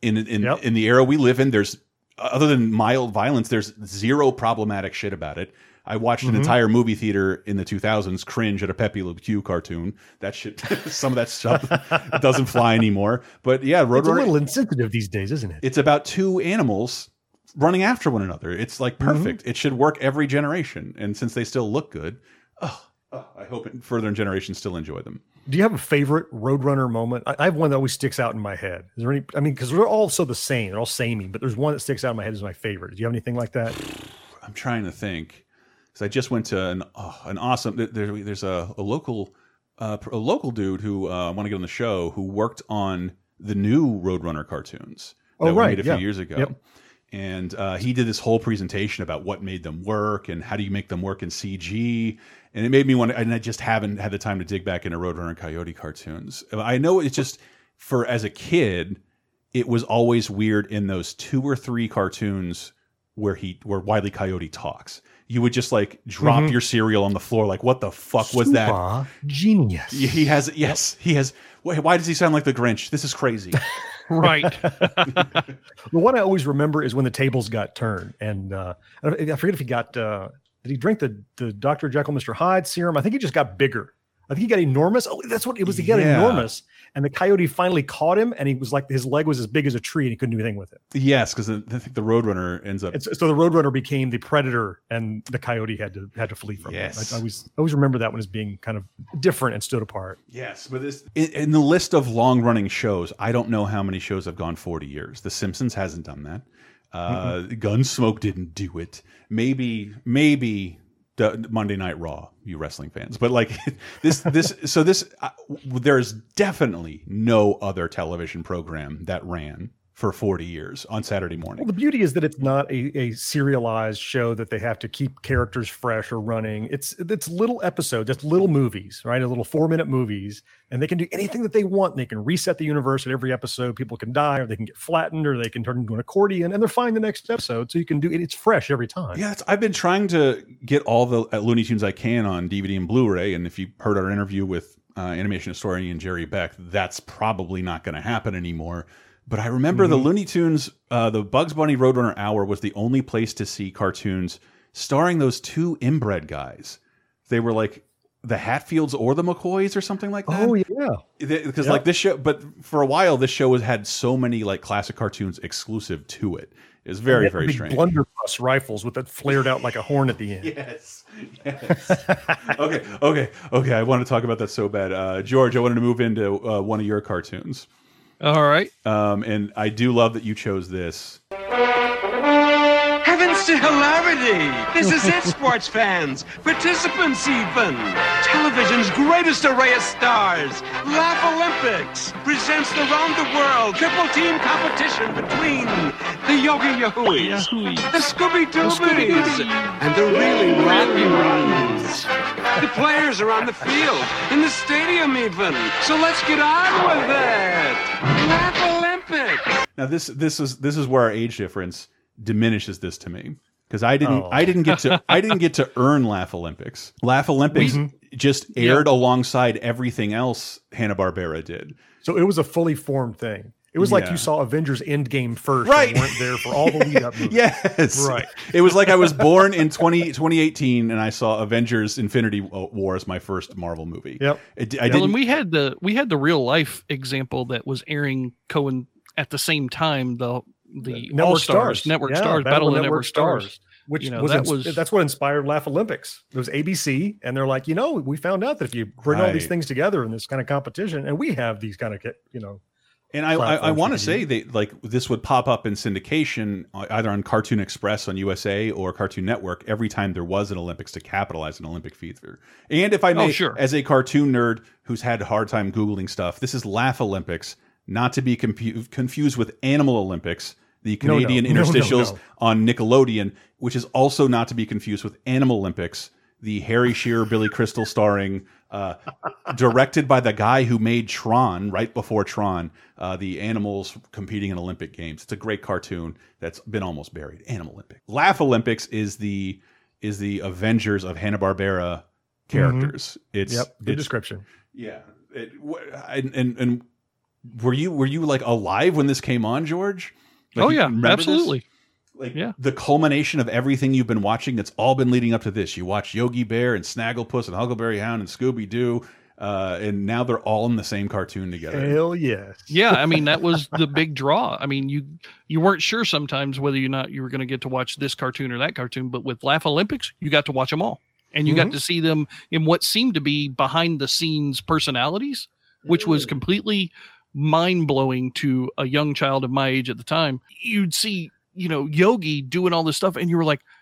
in in in the era we live in. There's other than mild violence, there's zero problematic shit about it. I watched an Mhm. entire movie theater in the 2000s cringe at a Pepe Le Pew cartoon. That shit, some of that stuff doesn't fly anymore. But yeah, It's a little insensitive these days, isn't it? It's about two animals running after one another. It's like Mm-hmm. perfect. It should work every generation. And since they still look good, oh, oh, I hope it, further generations still enjoy them. Do you have a favorite Roadrunner moment? I, I have one that always sticks out in my head. Is there any? I mean, because they're all so the same. They're all samey, but there's one that sticks out in my head as my favorite. Do you have anything like that? I'm trying to think because I just went to an oh, an awesome. there- There, there's a, a local uh, a local dude who uh, I want to get on the show who worked on the new Roadrunner cartoons Oh, right, made a few years ago. Yep. And uh, he did this whole presentation about what made them work and how do you make them work in CG. And it made me want to, and I just haven't had the time to dig back into Roadrunner and Coyote cartoons. I know it's just for as a kid, it was always weird in those two or three cartoons where he where Wiley Coyote talks. You would just like drop Mhm. your cereal on the floor, like what the fuck was that? Genius. He has yes, he has. Why, why does he sound like the Grinch? This is crazy. Right. The one I always remember is when the tables got turned, and uh, I I forget if he got uh, did he drink the the Dr. Jekyll Mr. Hyde serum? I think he just got bigger. I think he got enormous. Oh, that's what it was. He got Yeah. enormous, and the coyote finally caught him, and he was like his leg was as big as a tree, and he couldn't do anything with it. yes, because I think the Roadrunner ends up. And so, so the Roadrunner became the predator, and the coyote had to had to flee from Yes. him. I, I always I always remember that one as being kind of different and stood apart. Yes, but this in, in the list of long running shows, I don't know how many shows have gone 40 years. The Simpsons hasn't done that. Uh, Gunsmoke didn't do it. Maybe, maybe Monday Night Raw, you wrestling fans. But like this, this, so this, uh, there's definitely no other television program that ran for 40 years on Saturday morning. Well, the beauty is that it's not a, a serialized show that they have to keep characters fresh or running. It's it's little episodes, it's little movies, right? A little four minute movies, and they can do anything that they want. They can reset the universe at every episode. People can die, or they can get flattened, or they can turn into an accordion, and they're fine the next episode. So you can do it. It's fresh every time. Yeah, it's, I've been trying to get all the uh, Looney Tunes I can on DVD and Blu-ray, and if you heard our interview with uh, animation historian Jerry Beck, that's probably not going to happen anymore. But I remember the Mhm. Looney Tunes, uh, the Bugs Bunny Roadrunner Hour was the only place to see cartoons starring those two inbred guys. They were like the Hatfields or the McCoys or something like that. Oh yeah, because Yep. like this show, but for a while this show has had so many like classic cartoons exclusive to it. It's very very strange. Blunderbuss rifles with that flared out like a horn at the end. Yes. okay, okay, okay. I want to talk about that so bad, uh, George. I wanted to move into uh, one of your cartoons. All right. Um, and I do love that you chose this. Heavens to hilarity! This is it, sports fans, participants even. Television's greatest array of stars, Laugh Olympics, presents the round the world triple team competition between the Yogi Yahooies, the Scooby Doobies, and the really Rodney Runs. The players are on the field, in the stadium even. So let's get on with it. Laff-A-Lympics. Now this this is this is where our age difference diminishes this to me because I didn't Oh. I didn't get to I didn't get to earn Laff-A-Lympics. Laugh Olympics Mhm. just Yeah. aired alongside everything else Hanna Barbera did. So it was a fully formed thing. It was like you saw Avengers Endgame first, Right. and weren't there for all the lead up. movies. Yes. Right. It was like I was born in 20, 2018 and I saw Avengers Infinity War as my first Marvel movie. Yep. It, I well, didn't and we had the we had the real life example that was airing Cohen at the same time. The the Network All Stars, Stars, Network Yeah, Stars, Battle of the Network Stars, which you know, was, that was that's what inspired Laff-A-Lympics. It was ABC, and they're like, you know, we found out that if you bring all these things together in this kind of competition, and we have these kind of, you know, And I, I, I want to say that like this would pop up in syndication uh, either on Cartoon Express on USA or Cartoon Network every time there was an Olympics to capitalize an Olympic feature. And if I may, Oh, sure. as a cartoon nerd who's had a hard time googling stuff, this is Laff-A-Lympics, not to be confused with Animal Olympics, the. Canadian No, no, interstitials no. on Nickelodeon, which is also not to be confused with Animal Olympics, the Harry Shearer, Billy Crystal starring, uh, directed by the guy who made Tron right before Tron, uh, the animals competing in Olympic Games. It's a great cartoon that's been almost buried. Animal Olympic. Laff-A-Lympics is the is the Avengers of Hanna Barbera characters. It's Yep. Good it's- description. Yeah, it, and, and and were you were you like alive when this came on, George? Like, oh yeah, remember this? absolutely. Like yeah. the culmination of everything you've been watching that's all been leading up to this. You watch Yogi Bear and Snagglepuss and Huckleberry Hound and Scooby Doo, uh, and now they're all in the same cartoon together. Hell yes. yeah i mean that was the big draw i mean you you weren't sure sometimes whether or not you were going to get to watch this cartoon or that cartoon but with Laff-A-Lympics you got to watch them all and you Mm-hmm. got to see them in what seemed to be behind the scenes personalities which was completely mind-blowing to a young child of my age at the time you'd see you know yogi doing all this stuff and you were like but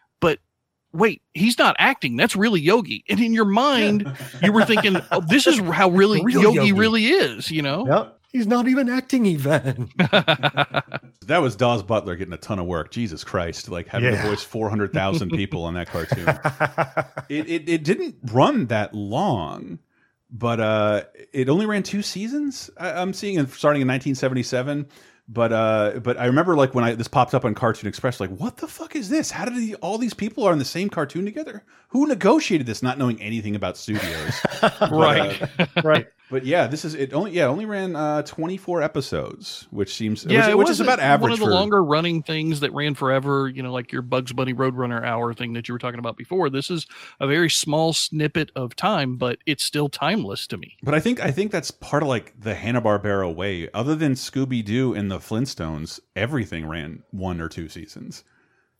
wait he's not acting that's really yogi and in your mind you were thinking oh, this is how really Real yogi, Yogi. really is you know Yep. He's not even acting even. That was Daws Butler getting a ton of work. Jesus Christ! Like having Yeah. to voice four hundred thousand people on that cartoon. it, it it didn't run that long, but uh, it only ran two seasons. I, I'm seeing it starting in 1977. But uh, but I remember like when I this popped up on Cartoon Express, like what the fuck is this? How did the, all these people are in the same cartoon together? Who negotiated this, not knowing anything about studios? But, Right. uh, right. But yeah, this is it. Only yeah, only ran uh, 24 episodes, which seems yeah, which, which is about average One of the for longer running things that ran forever, you know, like your Bugs Bunny Roadrunner hour thing that you were talking about before. This is a very small snippet of time, but it's still timeless to me. But I think I think that's part of like the Hanna Barbera way. Other than Scooby Doo and the Flintstones, everything ran one or two seasons.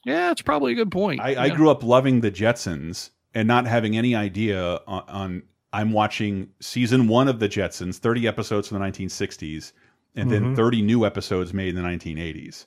Yeah, it's probably a good point. I, I grew up loving the Jetsons and not having any idea on, on I'm watching season one of the Jetsons, 30 episodes from the 1960s, and then Mhm. 30 new episodes made in the 1980s.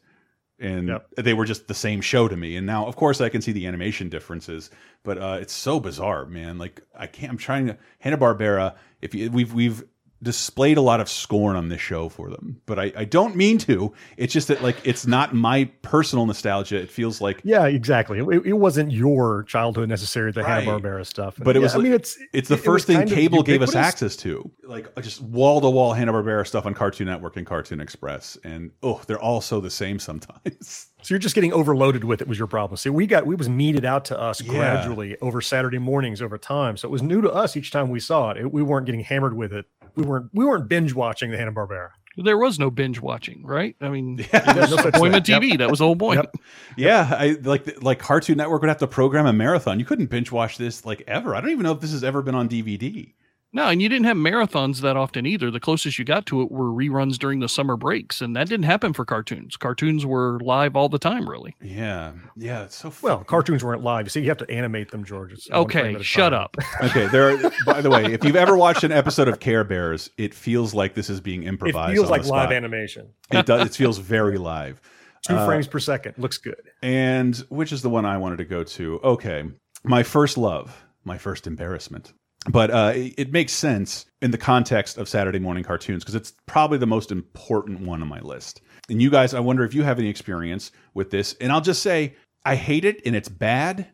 And they were just the same show to me. And now, of course, I can see the animation differences, but uh, it's so bizarre, man. Like I can't. I'm trying to Hanna Barbera. If you, we've we've displayed a lot of scorn on this show for them, but I, I don't mean to. It's just that like it's not my personal nostalgia. It feels like Yeah, exactly. It, it wasn't your childhood necessarily, the Right. Hanna Barbera stuff. But it Yeah, was. I mean, it's it's the it- it first thing cable gave us access to, like uh, just wall to wall Hanna Barbera stuff on Cartoon Network and Cartoon Express, and oh, they're all so the same sometimes. So you're just getting overloaded with it was your problem. See, we got we was meted out to us Yeah. gradually over Saturday mornings over time. So it was new to us each time we saw it. It- We weren't getting hammered with it. We weren't we weren't binge watching the Hanna Barbera. There was no binge watching, right? I mean, Yeah, no appointment. TV. Yep. That was the whole point. Yep. yeah, I like like Cartoon Network would have to program a marathon. You couldn't binge watch this like ever. I don't even know if this has ever been on DVD. No, and you didn't have marathons that often either. The closest you got to it were reruns during the summer breaks, and that didn't happen for cartoons. Cartoons were live all the time, really. Yeah, yeah, it's so. Well, cartoons weren't live. You see, you have to animate them, George. It's Okay, shut time. up. Okay, there. Are, by the way, if you've ever watched an episode of Care Bears, it feels like this is being improvised. It feels on like the live animation. It does. It feels very live. Two Uh, frames per second. Looks good. And which is the one I wanted to go to? Okay, my first love, my first embarrassment. But uh, it, makes sense in the context of Saturday morning cartoons because it's probably the most important one on my list. And you guys, I wonder if you have any experience with this. And I'll just say, I hate it and it's bad,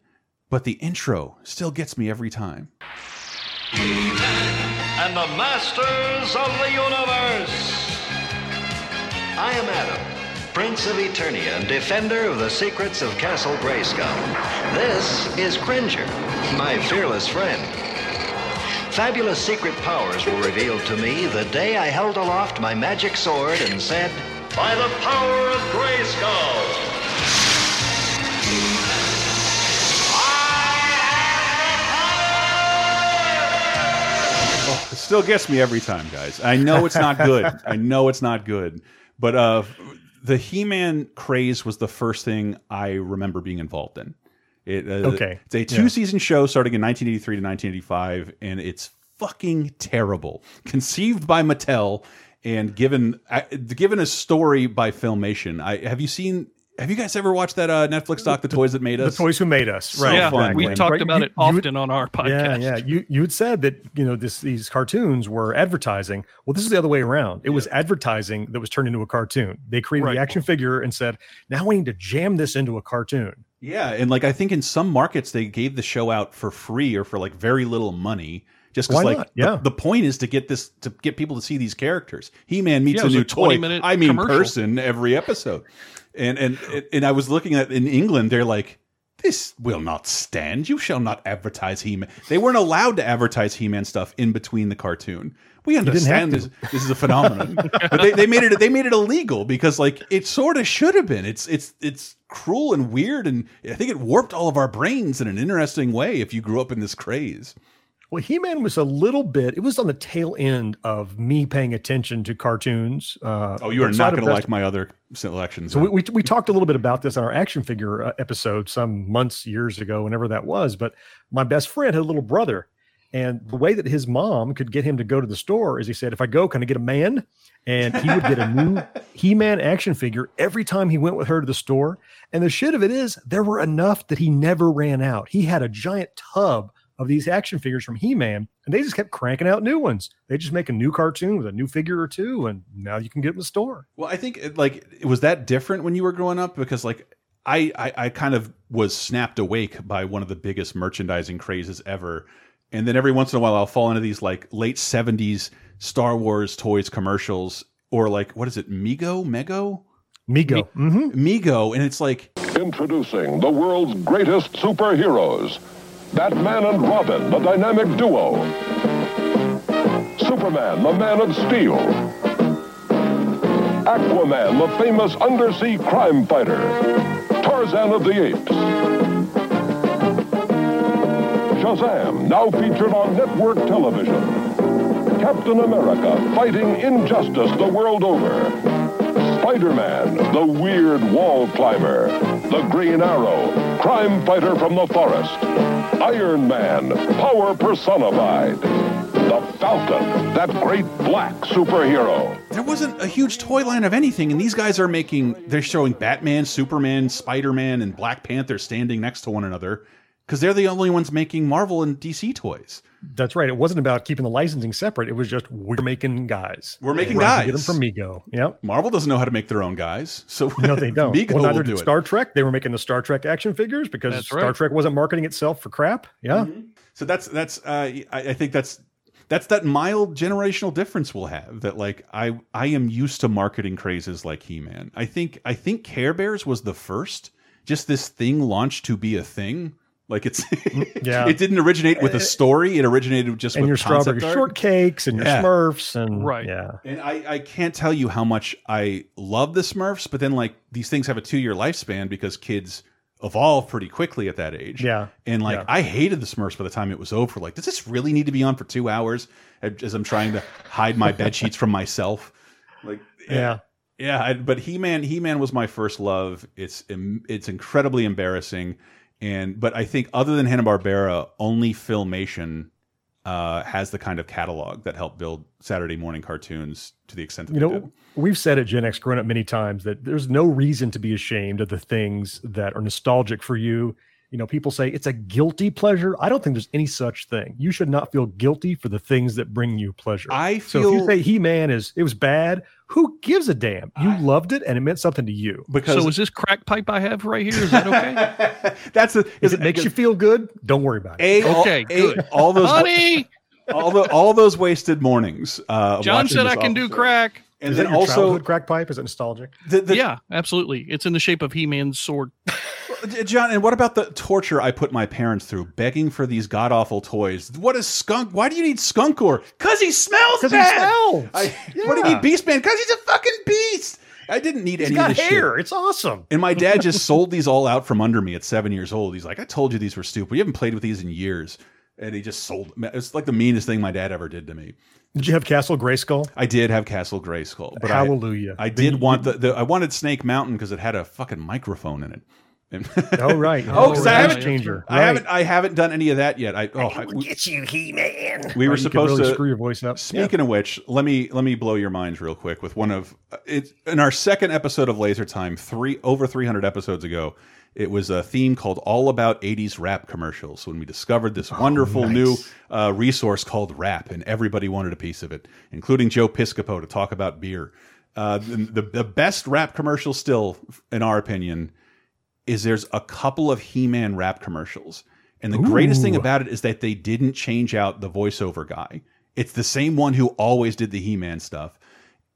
but the intro still gets me every time. and the masters of the universe. I am Adam, Prince of Eternia and defender of the secrets of Castle Grayskull. This is Cringer, my fearless friend. Fabulous secret powers were revealed to me the day I held aloft my magic sword and said, By the power of Grayskull! Oh, it still gets me every time, guys. I know it's not good. I know it's not good. But uh, the He-Man craze was the first thing I remember being involved in. It, uh, Okay. It's a Yeah. two-season show starting in 1983 to 1985, and it's fucking terrible. Conceived by Mattel and given uh, given a story by Filmation. I have you seen? Have you guys ever watched that uh, Netflix doc, "The Toys That Made Us? The toys who made us, So right? yeah, fun, we talked Right, about you- it you- often on our podcast. Yeah, yeah. You you had said that you know this these cartoons were advertising. Well, this is the other way around. It was advertising that was turned into a cartoon. They created Right. the action figure and said, "Now we need to jam this into a cartoon." Yeah, and like I think in some markets they gave the show out for free or for like very little money. Just because, like. Yeah. the, the point is to get this to get people to see these characters. He Man meets Yeah, a new a toy. 20-minute I mean, commercial. person every episode. And and and I was looking at in England, they're like, this will not stand. You shall not advertise He Man. They weren't allowed to advertise He Man stuff in between the cartoon. We understand this. This is a phenomenon, but they, they made it. They made it illegal because like it sort of should have been. It's it's it's cruel and weird, and I think it warped all of our brains in an interesting way. If you grew up in this craze, Well, He Man was a little bit. It was on the tail end of me paying attention to cartoons. Uh, oh, you are not going to like my other selections. So we, we we talked a little bit about this on our action figure uh, episode some months years ago, whenever that was. But my best friend had a little brother, and the hmm. way that his mom could get him to go to the store is he said, "If I go, can I get a man?" And he would get a new He-Man action figure every time he went with her to the store. And the shit of it is, there were enough that he never ran out. He had a giant tub of these action figures from He-Man, and they just kept cranking out new ones. They just make a new cartoon with a new figure or two, and now you can get them in the store. Well, I think it, like was that different when you were growing up because like I, I I kind of was snapped awake by one of the biggest merchandising crazes ever, and then every once in a while I'll fall into these like late seventies Star Wars toys commercials or like what is it Mego Mego Mego mm-hmm. Mego, and it's like Introducing the world's greatest superheroes Batman and Robin, the dynamic duo. Superman, the Man of Steel. Aquaman, the famous undersea crime fighter. Tarzan of the Apes. Shazam, now featured on network television. Captain America, fighting injustice the world over. Spider-Man, the weird wall climber. The Green Arrow, crime fighter from the forest. Iron Man, power personified. The Falcon, that great black superhero. there wasn't a huge toy line of anything, and these guys are making they're showing Batman, Superman, Spider Man, and Black Panther standing next to one another because they're the only ones making Marvel and DC toys. That's right. It wasn't about keeping the licensing separate. It was just we're making guys. We're making We're guys. Get them from Mego. Yep. Marvel doesn't know how to make their own guys, so No, they don't. Mego well, will neither do did it. Star Trek. They were making the Star Trek action figures because That's Star right. Trek wasn't marketing itself for crap. Yeah. So that's that's uh, I, I think that's that's that mild generational difference we'll have. That like I I am used to marketing crazes like He Man. I think I think Care Bears was the first. Just this thing launched to be a thing. Like it's mm, Yeah. it didn't originate with a eh, story. It originated just And with your strawberry art. shortcakes and your Smurfs and Right. Yeah. And I, I can't tell you how much I love the Smurfs, but then like these things have a two year lifespan because kids evolve pretty quickly at that age. Yeah. And like Yeah. I hated the Smurfs by the time it was over. Like, does this really need to be on for two hours as I'm trying to hide my bed sheets from myself? Like, eh. Yeah. yeah. I, but He Man, He Man was my first love. It's it's incredibly embarrassing, and but I think other than Hanna Barbera, only Filmation uh, has the kind of catalog that helped build Saturday morning cartoons to the extent that You they know, did. we've said at Gen X growing up many times that there's no reason to be ashamed of the things that are nostalgic for you. You know, people say it's a guilty pleasure. I don't think there's any such thing. You should not feel guilty for the things that bring you pleasure. I feel so if you say He Man is it was bad, who gives a damn? You loved it and it meant something to you. Because so is this crack pipe I have right here? Is that okay? That's a, if it makes you feel good, don't worry about it. A, Okay, all, A, good. all those Honey! all the all those wasted mornings. Uh, John said I can do crack. And is then your also childhood crack pipe? Is it nostalgic? the, the, yeah, absolutely. It's in the shape of He-Man's sword. John, and what about the torture I put my parents through begging for these god awful toys? What is skunk? Why do you need skunkor? Cause he smells 'Cause he bad. smells. I, What do you Yeah. need Beastman? Cause he's a fucking beast. I didn't need He's any got of this hair. shit. It's awesome. And my dad just sold these all out from under me at seven years old. He's like, I told you these were stupid. You haven't played with these in years. And he just sold. It's like the meanest thing my dad ever did to me. Did you have Castle Grayskull? I did have Castle Grayskull, but Hallelujah. I, I did you- want the, the I wanted Snake Mountain because it had a fucking microphone in it. Oh right. oh, because I haven't changer. I Right. haven't I haven't done any of that yet. I oh I, we, Get you, He Man. we were you supposed really to screw your voice up. Speaking of which, let me let me blow your minds real quick with one of it in our second episode of Laser Time, three over 300 episodes ago. It was a theme called All About 80s Rap Commercials when we discovered this wonderful new uh, resource called Rap, and everybody wanted a piece of it, including Joe Piscopo to talk about beer. Uh, the, the best rap commercial still, in our opinion, is there's a couple of He-Man rap commercials. And the greatest thing about it is that they didn't change out the voiceover guy. It's the same one who always did the He-Man stuff.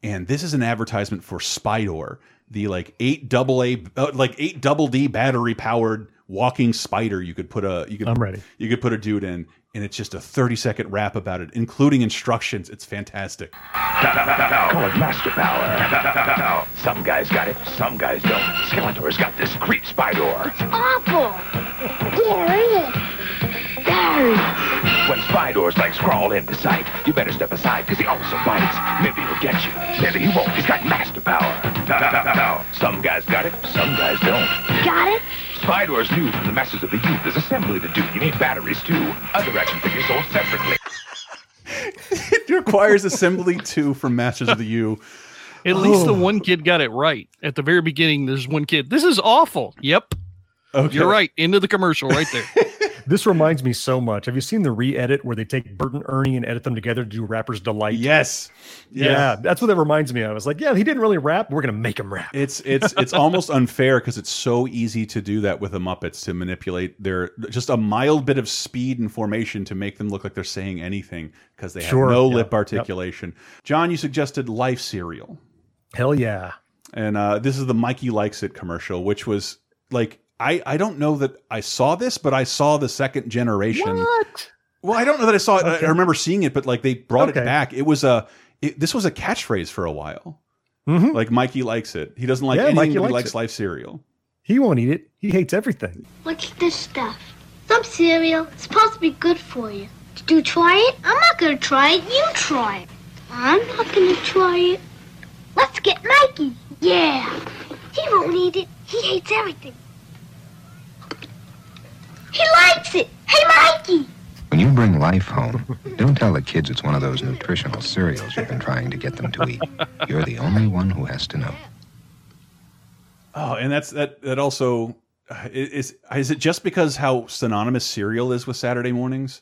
And this is an advertisement for Spydor, the like eight double A, uh, like eight double D battery powered walking spider. You could put a, you could, I'm ready. You could put a dude in, and it's just a 30 second rap about it, including instructions. It's fantastic. Call it master power. Some guys got it, some guys don't. Skeletor's got this creep spider. It's Awful. Gary. Gary. When Spydor's legs crawl into sight, you better step aside because he also bites. Maybe he'll get you, maybe he won't. He's got master power. Some guys got it, some guys don't. Got it? Spydor's new from the Masters of the Youth. There's assembly to do. You need batteries too. Other action figures sold separately. it requires assembly two from Masters of the U. At least the Oh. one kid got it right at the very beginning. There's one kid. This is awful. Yep. Okay. You're right. Into the commercial right there. This reminds me so much. Have you seen the re-edit where they take Bert and Ernie and edit them together to do Rapper's Delight? Yes. Yeah, that's what that reminds me of. I was like, yeah, he didn't really rap. We're gonna make him rap. It's it's it's almost unfair because it's so easy to do that with the Muppets to manipulate their just a mild bit of speed and formation to make them look like they're saying anything because they have Sure, no yeah, lip yep. articulation. John, you suggested Life cereal, Hell yeah. and uh, this is the Mikey likes it commercial, which was like I I don't know that I saw this, but I saw the second generation. What? Well, I don't know that I saw it. I- Okay. I remember seeing it, but like they brought Okay. it back. It was a it, this was a catchphrase for a while. Mhm. Like Mikey likes it. He doesn't like Yeah, anything. Mikey he likes likes. Life cereal. He won't eat it. He hates everything. What's this stuff? Some cereal. It's supposed to be good for you. Did you try it? I'm not gonna try it. You try it. I'm not gonna try it. Let's get Mikey. Yeah. He won't eat it. He hates everything. He likes it. Hey, Mikey. When you bring life home, don't tell the kids it's one of those nutritional cereals you've been trying to get them to eat. You're the only one who has to know. Oh, and that's that. That also is is it just because how synonymous cereal is with Saturday mornings?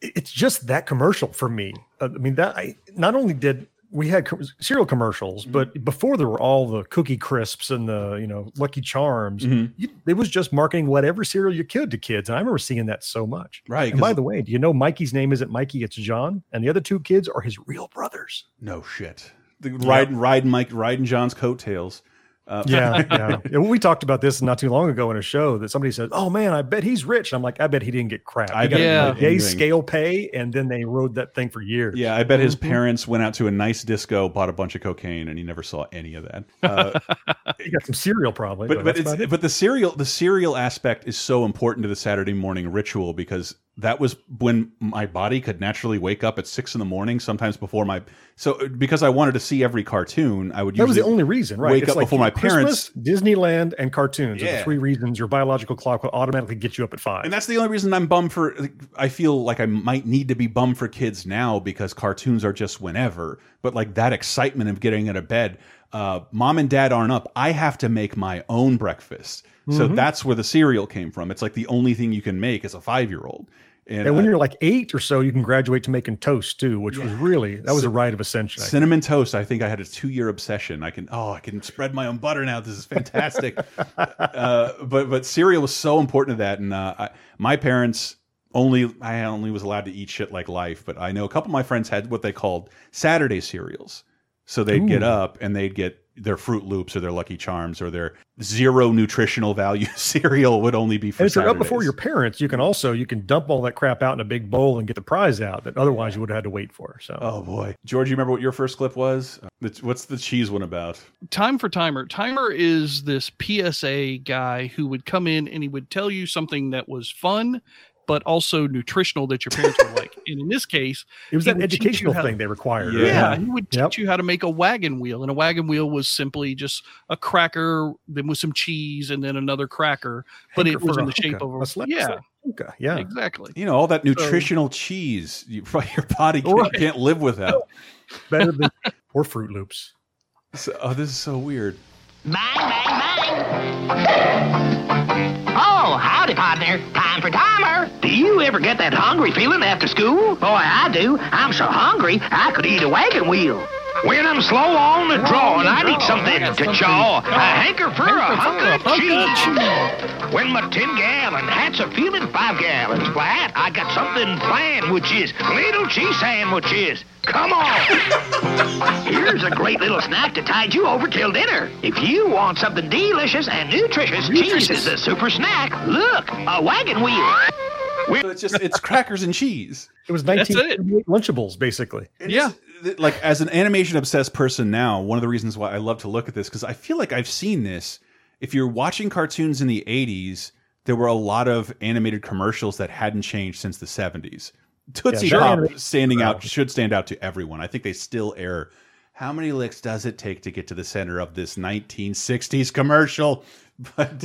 It's just that commercial for me. Uh, I mean, that I not only did we had co- cereal commercials, Mm-hmm. but before there were all the cookie crisps and the you know Lucky Charms, Mhm. you, it was just marketing whatever cereal you could to kids. And I remember seeing that so much. Right, And by the way, do you know Mikey's name isn't Mikey? It's John, and the other two kids are his real brothers. No shit. The riding riding Mike riding John's coattails. Uh, Yeah, yeah. yeah. well, we talked about this not too long ago in a show that somebody said, "Oh man, I bet he's rich." I'm like, I bet he didn't get crap. I got bet he a didn't gay anything. scale pay, and then they rode that thing for years. Yeah, I bet his Mhm. parents went out to a nice disco, bought a bunch of cocaine, and he never saw any of that. Uh, He got some cereal probably, but but, but it's it. but the cereal the cereal aspect is so important to the Saturday morning ritual because that was when my body could naturally wake up at six in the morning, sometimes before my so because I wanted to see every cartoon, I would that was the only reason, right? wake It's up like before my parents. Christmas, Disneyland, and cartoons are the three reasons your biological clock will automatically get you up at five. And that's the only reason I'm bummed for. I feel like I might need to be bummed for kids now because cartoons are just whenever. But like that excitement of getting out of bed, uh, mom and dad aren't up. I have to make my own breakfast. So Mhm. that's where the cereal came from. It's like the only thing you can make as a five year old. And when uh, you're like eight or so, you can graduate to making toast too, which was really that was a rite of ascension. I cinnamon toast, I think I had a two year obsession. I can oh, I can spread my own butter now. This is fantastic. uh, but but cereal was so important to that, and uh, I, my parents only I only was allowed to eat shit like life. But I know a couple of my friends had what they called Saturday cereals. So they'd get up and they'd get their Froot Loops or their Lucky Charms or their zero nutritional value cereal would only be for And if you're up before your parents, you can also you can dump all that crap out in a big bowl and get the prize out that otherwise you would have had to wait for. So Oh boy, George, you remember what your first clip was? What's the cheese one about? Time for Timer. Timer is this PSA guy who would come in and he would tell you something that was fun, but also nutritional that your parents would like. And in this case, it was he that would teach you educational how- thing they required. Yeah, right? he would teach you how to make a wagon wheel, and a wagon wheel was simply just a cracker, then with some cheese, and then another cracker, but Hanker it was in the shape hookah, of a, a yeah, slap hookah, yeah. exactly. You know all that So- nutritional cheese you, your body can't, Right. can't live without. Better than or Froot Loops. So, oh, this is so weird. Oh, Oh, howdy, partner. Time for timer. Do you ever get that hungry feeling after school? Boy, I do. I'm so hungry, I could eat a wagon wheel. When I'm slow on the draw and I need something to chaw, I hanker for a hunk of cheese. When my 10 gallon hats are feeling 5 gallons flat, I got something planned, which is little cheese sandwiches. Come on. Here's a great little snack to tide you over till dinner. If you want something delicious and nutritious, cheese is a super snack. Look, a wagon wheel. So it's just it's crackers and cheese. It was That's it. Lunchables, basically. yeah. Like as an animation obsessed person now, one of the reasons why I love to look at this because I feel like I've seen this. If you're watching cartoons in the 80s, there were a lot of animated commercials that hadn't changed since the 70s. Tootsie Yeah, Pop they're- standing out should stand out to everyone. I think they still air. How many licks does it take to get to the center of this 1960s commercial? But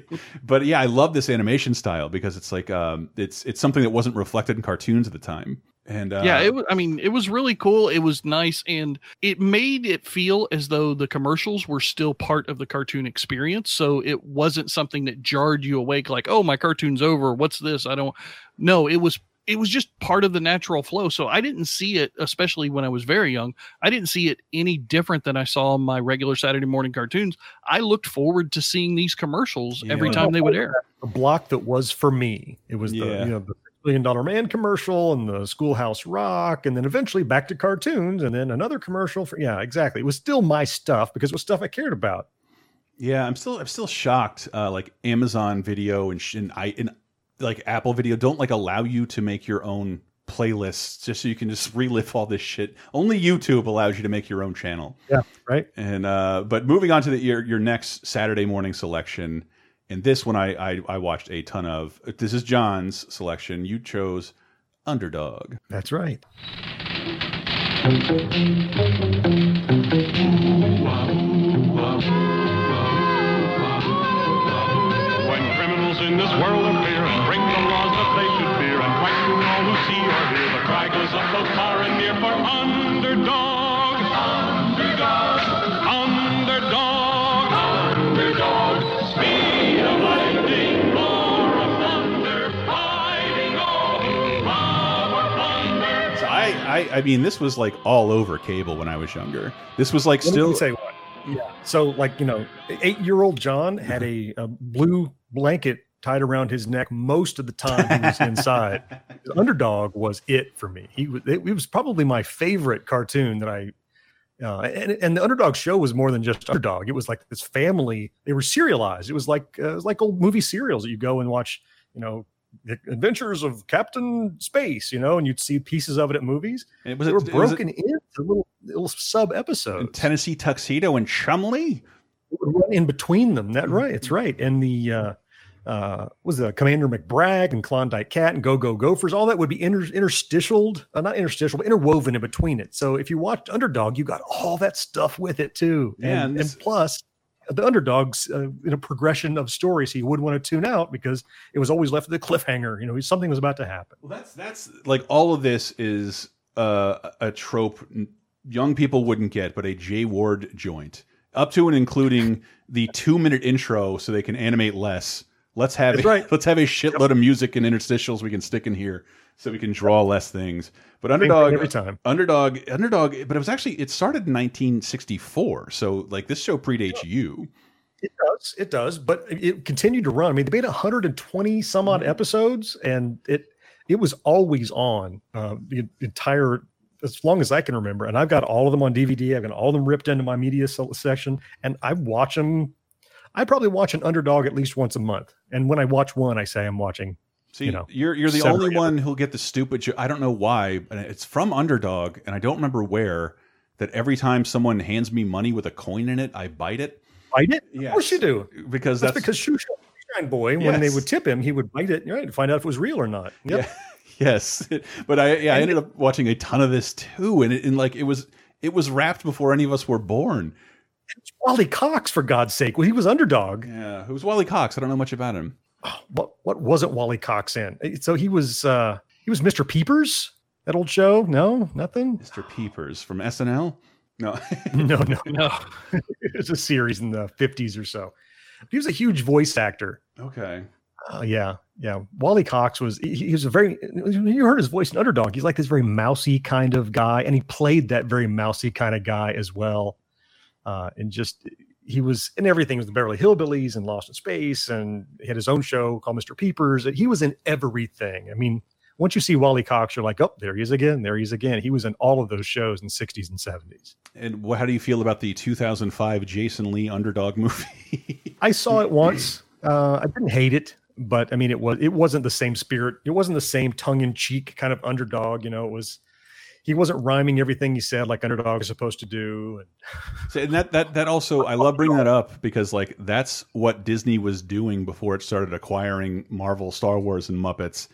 but yeah, I love this animation style because it's like um, it's it's something that wasn't reflected in cartoons at the time. And uh, yeah, it was. I mean, it was really cool. It was nice, and it made it feel as though the commercials were still part of the cartoon experience. So it wasn't something that jarred you awake, like, "Oh, my cartoon's over. What's this?" I don't. No, it was. It was just part of the natural flow. So I didn't see it, especially when I was very young. I didn't see it any different than I saw my regular Saturday morning cartoons. I looked forward to seeing these commercials every time they would air. The block that was for me. It was the Yeah. you know the million dollar man commercial and the schoolhouse rock and then eventually back to cartoons and then another commercial for yeah exactly it was still my stuff because it was stuff i cared about Yeah, I'm still I'm still shocked. Uh, like Amazon Video and, and I and like Apple Video don't like allow you to make your own playlists just so you can just relive all this shit. Only YouTube allows you to make your own channel. Yeah, right. And uh, but moving on to the your your next Saturday morning selection, and this one I I, I watched a ton of. This is John's selection. You chose Underdog. that's right When criminals in this world the cry goes up both far and near for underdog. Underdog. Underdog. Underdog. Speed of lightning, roar of thunder, fighting all who love or plunder. So I, I I mean this was like all over cable when I was younger. This was like Let me still say what yeah so like you know eight year old john had a, a blue blanket tied around his neck most of the time he was inside. Underdog was it for me. He was it, it was probably my favorite cartoon that i uh, and, and the underdog show was more than just underdog. It was like this family they were serialized. It was like uh, it was like old movie serials that you go and watch you know the adventures of captain space you know and you'd see pieces of it at movies. And was they it- were was it- broken into little little sub episodes. Tennessee Tuxedo and Chumley. run in between them. That right, it's right. And the uh uh was the Commander McBragg and Klondike Kat and Go Go Gophers, all that would be inter- interstitial, uh, not interstitial, but interwoven in between it. So if you watched Underdog, you got all that stuff with it too. Yeah, and and, this- and plus the underdogs uh, in a progression of stories so you wouldn't want to tune out because it was always left with a cliffhanger you know something was about to happen well that's that's like all of this is uh, a trope young people wouldn't get, but a Jay Ward joint, up to and including the two minute intro, so they can animate less. Let's have That's a, right. let's have a shitload of music and interstitials we can stick in here, so we can draw less things. But underdog every time. underdog, underdog. But it was actually it started in 1964, so like this show predates you. It does. It does. But it- it continued to run. I mean, they made 120 some odd episodes, and it it was always on uh, the entire as long as I can remember. And I've got all of them on DVD. I've got all of them ripped into my media section, and I watch them. I probably watch an underdog at least once a month. And when I watch one, I say I'm watching. See, you know, you're you're the only one who'll get the stupid. I don't know why, but it's from Underdog, and I don't remember where. That every time someone hands me money with a coin in it, I bite it. Bite it? Yes. Of course you do. Because that's, that's, because Shoe Shine Boy, when they would tip him, he would bite it, right, to find out if it was real or not. Yep. yes. But I yeah, I ended up watching a ton of this too, and it, and like it was it was wrapped before any of us were born. Wally Cox, for God's sake. Well, he was underdog. Yeah, who's Wally Cox? I don't know much about him. What what wasn't Wally Cox in? Eh, So he was uh he was Mr. Peepers, that old show. No, nothing. Mr. Peepers from SNL. No, no, no, no. it was a series in the 50s or so. He was a huge voice actor. Okay. Uh, yeah, yeah. Wally Cox was he, he was a very you heard his voice in Underdog. He's like this very mousy kind of guy, and he played that very mousy kind of guy as well. Uh, and just he was in everything with the Beverly Hillbillies and Lost in Space, and he had his own show called Mr. Peepers. He was in everything. I mean, once you see Wally Cox, you're like, oh, there he is again. There he is again. He was in all of those shows in 60s and 70s. And how do you feel about the 2005 Jason Lee Underdog movie? I saw it once. Uh, I didn't hate it, but I mean, it was it wasn't the same spirit. It wasn't the same tongue in cheek kind of underdog. You know, it was he wasn't rhyming everything he said like underdog is supposed to do. So, and that that that also I love bringing that up because like that's what Disney was doing before it started acquiring Marvel, Star Wars, and Muppets.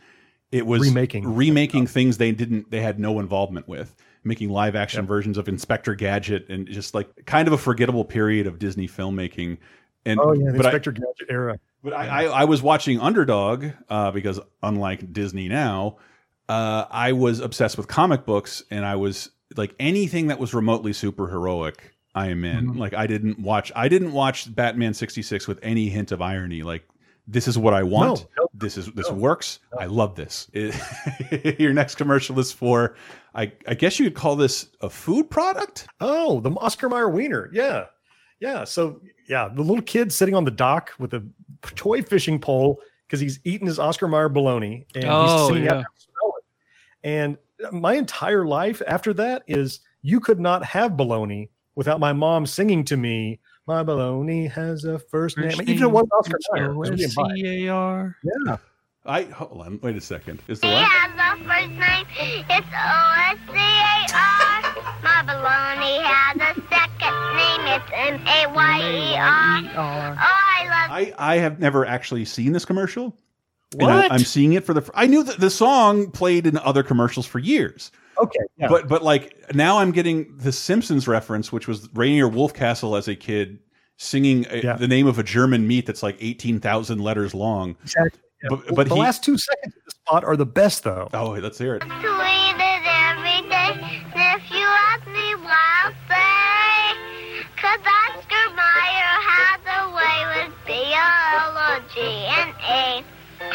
It was Remaking. remaking things they didn't they had no involvement with, making live action versions of Inspector Gadget and just like kind of a forgettable period of Disney filmmaking. And Oh yeah, the but I- Inspector Gadget era. but I, I, I was watching Underdog uh, because, unlike Disney now, uh, I was obsessed with comic books, and I was like anything that was remotely super heroic. I am in. Mhm. Like I didn't watch. I didn't watch Batman sixty six with any hint of irony. Like this is what I want. No, no, this is this works. I love this. It- your next commercial is for. I I guess you could call this a food product. Oh, the Oscar Mayer Wiener. Yeah. Yeah. So, yeah, the little kid sitting on the dock with a toy fishing pole because he's eating his Oscar Mayer bologna and Oh, he's sitting yeah. out there smelling. And my entire life after that is you could not have bologna without my mom singing to me, My bologna has a first, name. Even though Oscar Mayer. it was William Bye. O-S-C-A-R. Yeah. I hold on. Wait a second. Is the He what? has a first name. It's O-S-C-A-R. My baloney has a second name. It's M-A-Y-E-R. Oh, I love I, I have never actually seen this commercial. And What? I, am seeing it for the. I knew that the song played in other commercials for years. Okay, yeah. But but like now I'm getting the Simpsons reference, which was Rainier Wolfcastle as a kid singing a, Yeah. the name of a German meat that's like eighteen thousand letters long. Exactly. Yeah. But, but the he, last two seconds of the spot are the best, though. oh, let's hear it.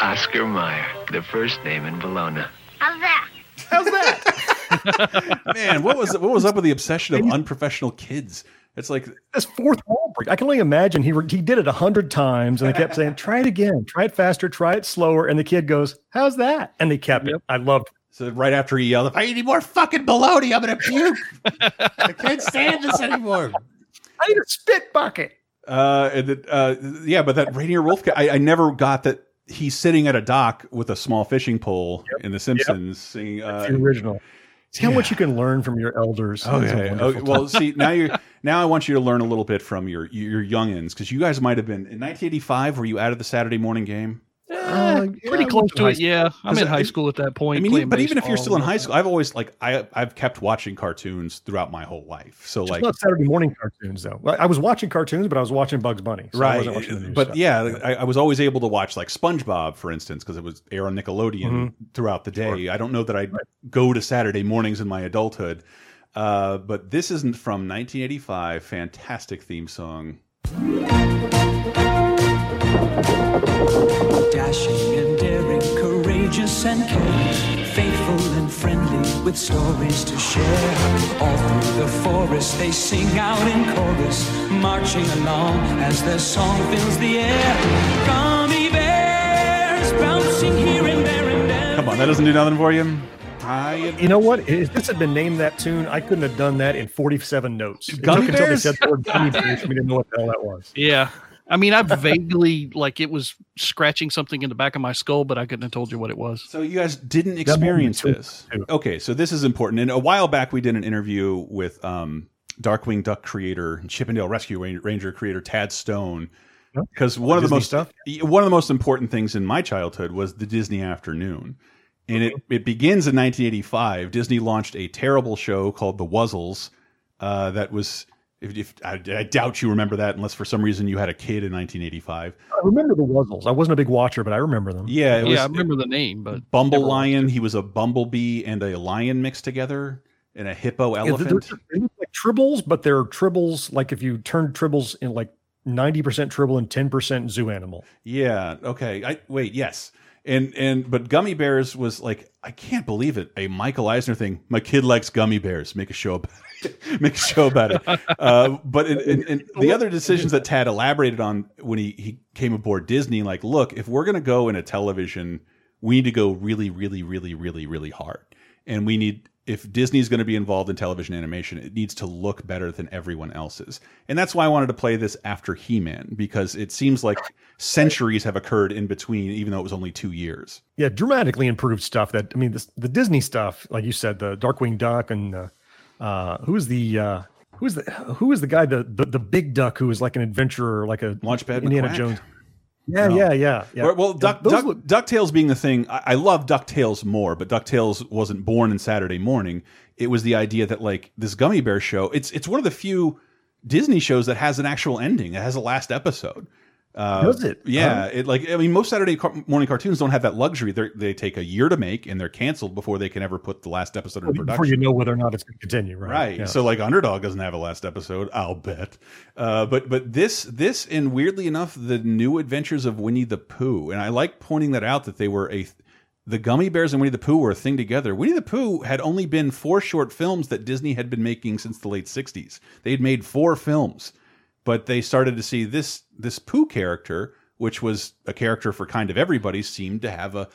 Oscar Mayer, the first name in Bologna. How's that? How's that? Man, what was what was up with the obsession of unprofessional kids? It's like this fourth wall break. I can only imagine he re- he did it a hundred times, and they kept saying, "Try it again, try it faster, try it slower." And the kid goes, "How's that?" And they kept it. I loved. so right after he yelled, "If I eat any more fucking bologna, I'm gonna puke. I can't stand this anymore." I need a spit bucket. Uh, and the, uh, yeah, but that Rainier Wolf, I, I never got that he's sitting at a dock with a small fishing pole in The Simpsons singing. Uh, the original. See how much you can learn from your elders. Oh a yeah. wonderful Oh, well, see now you now I want you to learn a little bit from your your youngins because you guys might have been in 1985. Were you out of the Saturday morning game? Uh, Pretty yeah, close to it, yeah. I'm in high school at that point. I mean, but even if you're still in high school, I've always like I I've kept watching cartoons throughout my whole life. So Just like not Saturday morning cartoons though. I was watching cartoons, but I was watching Bugs Bunny. so I wasn't watching the right but stuff. yeah I, I was always able to watch like spongebob for instance because it was air on nickelodeon Mhm. throughout the day i don't know that i'd go to saturday mornings in my adulthood uh, but this isn't from 1985 fantastic theme song Dashing and daring, courageous and caring, faithful and friendly with stories to share. All through the forest they sing out in chorus, marching along as their song fills the air. Gummy bears bouncing here and there and there. come on that doesn't do nothing for you I, You know what? If this had been named that tune, I couldn't have done that in 47 notes. It Gummy took until they said the word gummy bears for me to know what the hell that was. Yeah. I mean, I vaguely like it was scratching something in the back of my skull, but I couldn't have told you what it was. So you guys didn't experience this. Okay, so this is important. And a while back, we did an interview with um, Darkwing Duck creator, and Chip 'n Dale Rescue Ranger creator Tad Stone, because one of the most stuff? one of the most important things in my childhood was the Disney afternoon. And it, it begins in 1985. Disney launched a terrible show called The Wuzzles. Uh, that was, if, if I, I doubt you remember that, unless for some reason you had a kid in 1985. I remember the Wuzzles. I wasn't a big watcher, but I remember them. Yeah, it was, yeah, I remember the name, but Bumble Lion. He was a bumblebee and a lion mixed together, and a hippo Yeah, they're- elephant. they're- they look like tribbles, but they're tribbles like if you turn tribbles in like 90% Tribble and 10% Zoo Animal. Yeah. Okay. I wait. Yes. And and but gummy bears was like I can't believe it. A Michael Eisner thing. My kid likes gummy bears. Make a show about it. Make a show about it. Uh, but in, in, in the other decisions that Tad elaborated on when he he came aboard Disney, like, look, if we're gonna go in a television, we need to go really, really, really, really, really hard, and we need if Disney's going to be involved in television animation, it needs to look better than everyone else's. And that's why I wanted to play this after He Man, because it seems like centuries have occurred in between, even though it was only two years. Yeah, dramatically improved stuff. That I mean, this, the Disney stuff, like you said, the Darkwing Duck and uh, uh, who's the uh, who's the who is the guy the, the the big duck who is like an adventurer, like a Launchpad Indiana McQuack? Jones. Yeah, No. yeah, yeah, yeah. Well, well, Duck, Duck, look- DuckTales being the thing, I, I love DuckTales more, but DuckTales wasn't born in Saturday morning. It was the idea that like this gummy bear show, it's it's one of the few Disney shows that has an actual ending. It has a last episode. Uh, Does it? Yeah. Huh? It like I mean, most Saturday car morning cartoons don't have that luxury. They they take a year to make and they're canceled before they can ever put the last episode in production. before you know whether or not it's going to continue, right? Right. Yeah. So like Underdog doesn't have a last episode, I'll bet. Uh, but but this this and weirdly enough, the new adventures of Winnie the Pooh, and I like pointing that out that they were a the Gummy Bears and Winnie the Pooh were a thing together. Winnie the Pooh had only been four short films that Disney had been making since the late '60s. They had made four films, but they started to see this this Pooh character, which was a character for kind of everybody, seemed to have a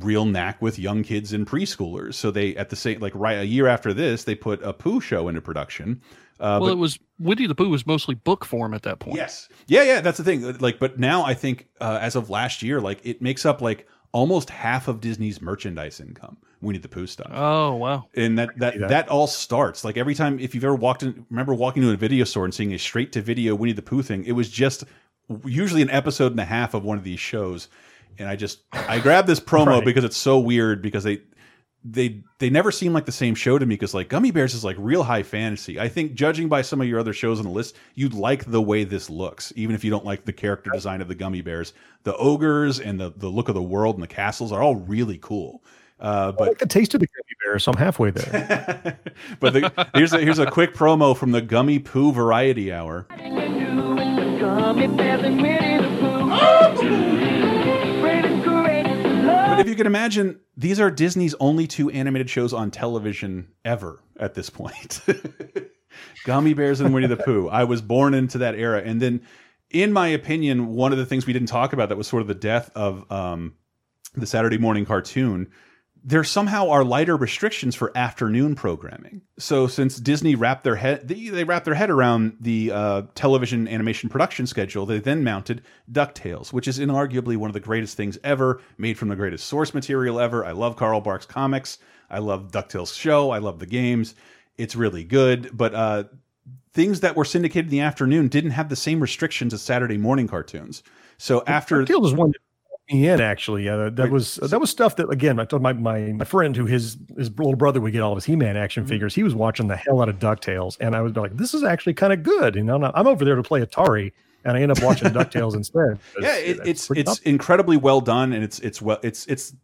real knack with young kids and preschoolers. So they at the same like right a year after this, they put a Pooh show into production. Uh, well, but- it was Winnie the Pooh was mostly book form at that point. Yes. Yeah, yeah, that's the thing. Like, but now I think uh, as of last year, like it makes up like almost half of Disney's merchandise income. Winnie the Pooh stuff. Oh wow! And that that, that all starts like every time if you've ever walked in, remember walking into a video store and seeing a straight to video Winnie the Pooh thing. It was just usually an episode and a half of one of these shows, and I just I grabbed this promo Right. because it's so weird because they they they never seem like the same show to me because like Gummi Bears is like real high fantasy. I think judging by some of your other shows on the list, you'd like the way this looks, even if you don't like the character design of the Gummi Bears. The ogres and the the look of the world and the castles are all really cool. Uh, I but like the taste of the gummy bear, so I'm halfway there. but the, here's a, here's a quick promo from the Gummy Poo Variety Hour. But if you can imagine, these are Disney's only two animated shows on television ever at this point. Gummi Bears and Winnie the Pooh. I was born into that era. And then, in my opinion, one of the things we didn't talk about that was sort of the death of um, the Saturday morning cartoon. There somehow are lighter restrictions for afternoon programming. So since Disney wrapped their head, they, they wrapped their head around the uh, television animation production schedule, they then mounted Ducktales, which is inarguably one of the greatest things ever, made from the greatest source material ever. I love Carl Barks comics. I love Ducktales show. I love the games. It's really good, but uh, things that were syndicated in the afternoon didn't have the same restrictions as Saturday morning cartoons. So after Ducktales was one me in actually. Uh, that was that was stuff that again I told my, my my friend who his his little brother would get all of his He Man Mm-hmm. action figures. He was watching the hell out of Ducktales, and I was like, this is actually kind of good. You know, and I'm over there to play Atari, and I end up watching Ducktales instead. yeah, it, it's it's tough. incredibly well done, and it's it's well it's it's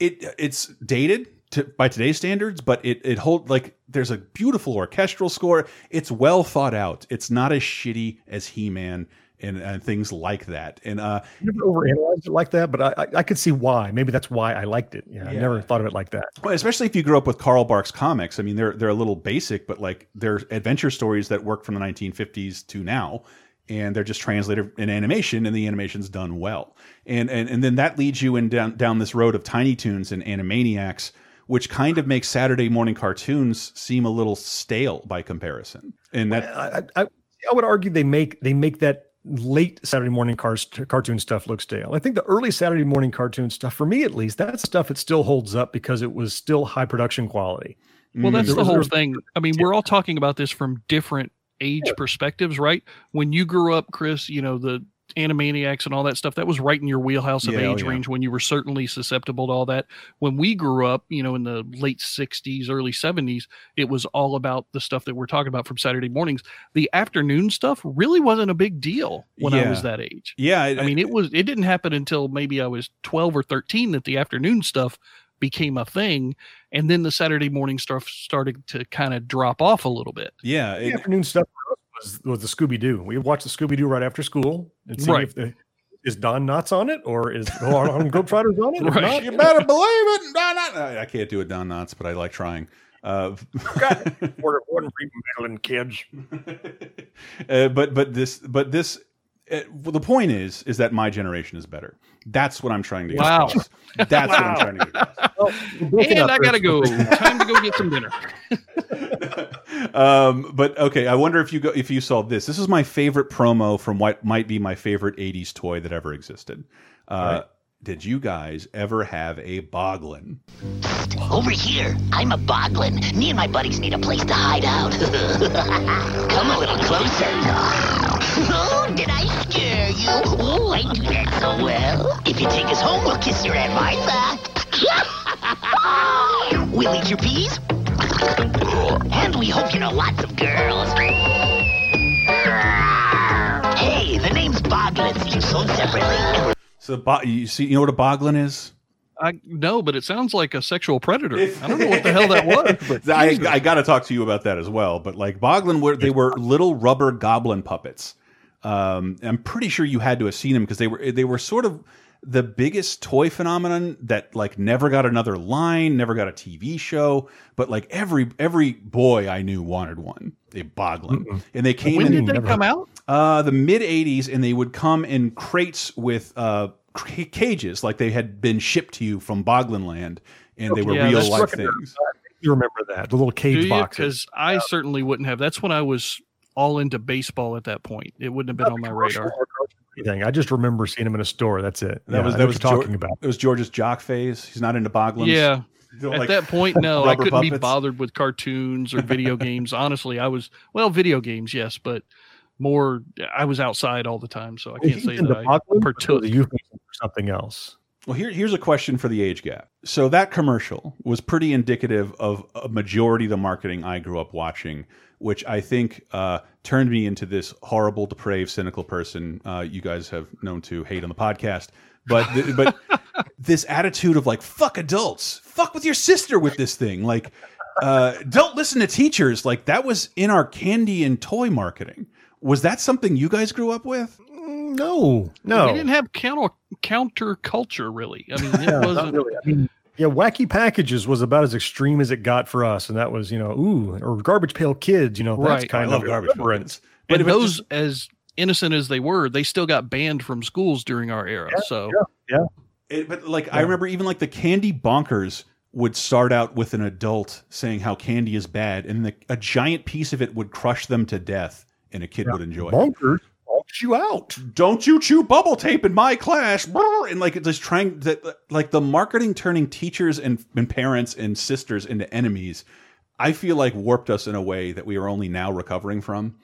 it it's dated to, by today's standards, but it it hold like there's a beautiful orchestral score. It's well thought out. It's not as shitty as He Man and, and things like that. And uh, I never overanalyzed it like that, but I, I I could see why. Maybe that's why I liked it. Yeah, I never thought of it like that. Well, especially if you grew up with Carl Barks comics. I mean, they're they're a little basic, but like they're adventure stories that work from the 1950s to now, and they're just translated in animation, and the animation's done well. And and and then that leads you in down down this road of Tiny Toons and Animaniacs, which kind of makes Saturday morning cartoons seem a little stale by comparison. And that I, I, I would argue they make they make that late Saturday morning cars, cartoon stuff looks stale. I think the early Saturday morning cartoon stuff, for me at least, that stuff it still holds up because it was still high production quality. Well, that's There the whole thing. I mean, we're all talking about this from different age perspectives, right? When you grew up, Chris, you know, the Animaniacs and all that stuff, that was right in your wheelhouse of Yeah, oh, age yeah. range when you were certainly susceptible to all that. When we grew up, you know, in the late 60s, early 70s, it was all about the stuff that we're talking about from Saturday mornings. The afternoon stuff really wasn't a big deal when I was that age. yeah, I mean, it was it didn't happen until maybe I was 12 or 13 that the afternoon stuff became a thing and then the Saturday morning stuff started to kind of drop off a little bit. yeah, The it- afternoon stuff for us was was the Scooby Doo. We would watch the Scooby Doo right after school and see Right. if the is Don Knotts on it or is Harlem Globetrotters on it. If Right. not, You better believe it. Don Knotts. I I can't do it, Don Knotts, but I like trying. Uh, We're, we're kids. uh, but but this but this uh, well, the point is is that my generation is better. That's what I'm trying to get. Wow. across. That's what I'm trying to get. across. And I gotta go. Time to go get some dinner. Um, but okay, I wonder if you go if you saw this. This is my favorite promo from what might be my favorite '80s toy that ever existed. Uh, Did you guys ever have a Boglin? Over here, I'm a boglin. Me and my buddies need a place to hide out. Come a little closer. Oh, did I scare you? Oh, I do that so well. If you take us home, we'll kiss your Aunt Martha. we'll eat your peas. And we hope you know lots of girls. Hey, the name's Boglins, each sold separately. So bo you see, you know what a Boglin is? I no, but it sounds like a sexual predator. I don't know what the hell that was. But I, I got to talk to you about that as well. But like Boglin, were they were little rubber goblin puppets. Um, I'm pretty sure you had to have seen them because they were they were sort of the biggest toy phenomenon that like never got another line, never got a TV show. But like every every boy I knew wanted one, a Boglin, and they came when in. did they come out? Uh, the mid '80s, and they would come in crates with uh cages, like they had been shipped to you from Boglin Land, and they were Yeah, real life things. You remember that the little cage boxes? Because I certainly wouldn't have. That's when I was all into baseball at that point. It wouldn't have been on my radar. Anything. I just remember seeing him in a store. That's it. That Yeah, was that was what you're talking about. It was George's jock phase. He's not into Boglins. Yeah. You At like that point, no, I couldn't be bothered with cartoons or video games. Honestly, I was well, video games, yes, but more. I was outside all the time, so I can't say that I partook. The euphemism something else. Well, here, here's a question for the age gap. So that commercial was pretty indicative of a majority of the marketing I grew up watching, which I think uh, turned me into this horrible, depraved, cynical person uh, you guys have known to hate on the podcast. But th- but this attitude of like fuck adults, fuck with your sister with this thing, like uh, don't listen to teachers. Like that was in our candy and toy marketing. Was that something you guys grew up with? No, no. we didn't have counter counter culture really. I mean, it Yeah, wasn't. really. I mean, yeah, wacky packages was about as extreme as it got for us, and that was you know, ooh, or garbage pail kids. You know, that's Right. kind I of love garbage pail irreverent. and if it those, as innocent as they were, they still got banned from schools during our era. so yeah. It, but like I remember even like the candy bonkers would start out with an adult saying how candy is bad and the, a giant piece of it would crush them to death and a kid would enjoy it. Bonkers bumps you out. Don't you chew bubble tape in my class. And like just trying that like the marketing turning teachers and, and parents and sisters into enemies, I feel like warped us in a way that we are only now recovering from.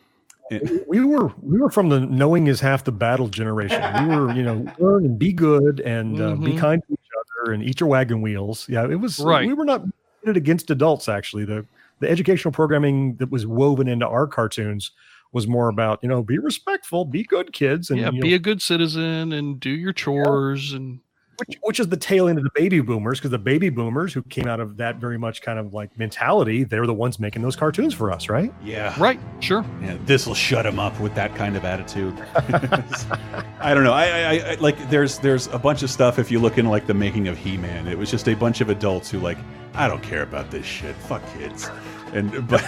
We were we were from the knowing is half the battle generation. We were you know learn and be good and uh, be Mhm. kind to each other and eat your wagon wheels. Yeah, it was Right. We were not pitted against adults actually. The the educational programming that was woven into our cartoons was more about you know be respectful, be good kids, and yeah, be know, a good citizen and do your chores and which, which is the tail end of the baby boomers because the baby boomers who came out of that very much kind of like mentality, they're the ones making those cartoons for us, right? Yeah. right, sure. Yeah, this will shut them up with that kind of attitude. I don't know. I, I, I like. There's there's a bunch of stuff. If you look in like the making of He-Man, it was just a bunch of adults who like, I don't care about this shit. Fuck kids. And but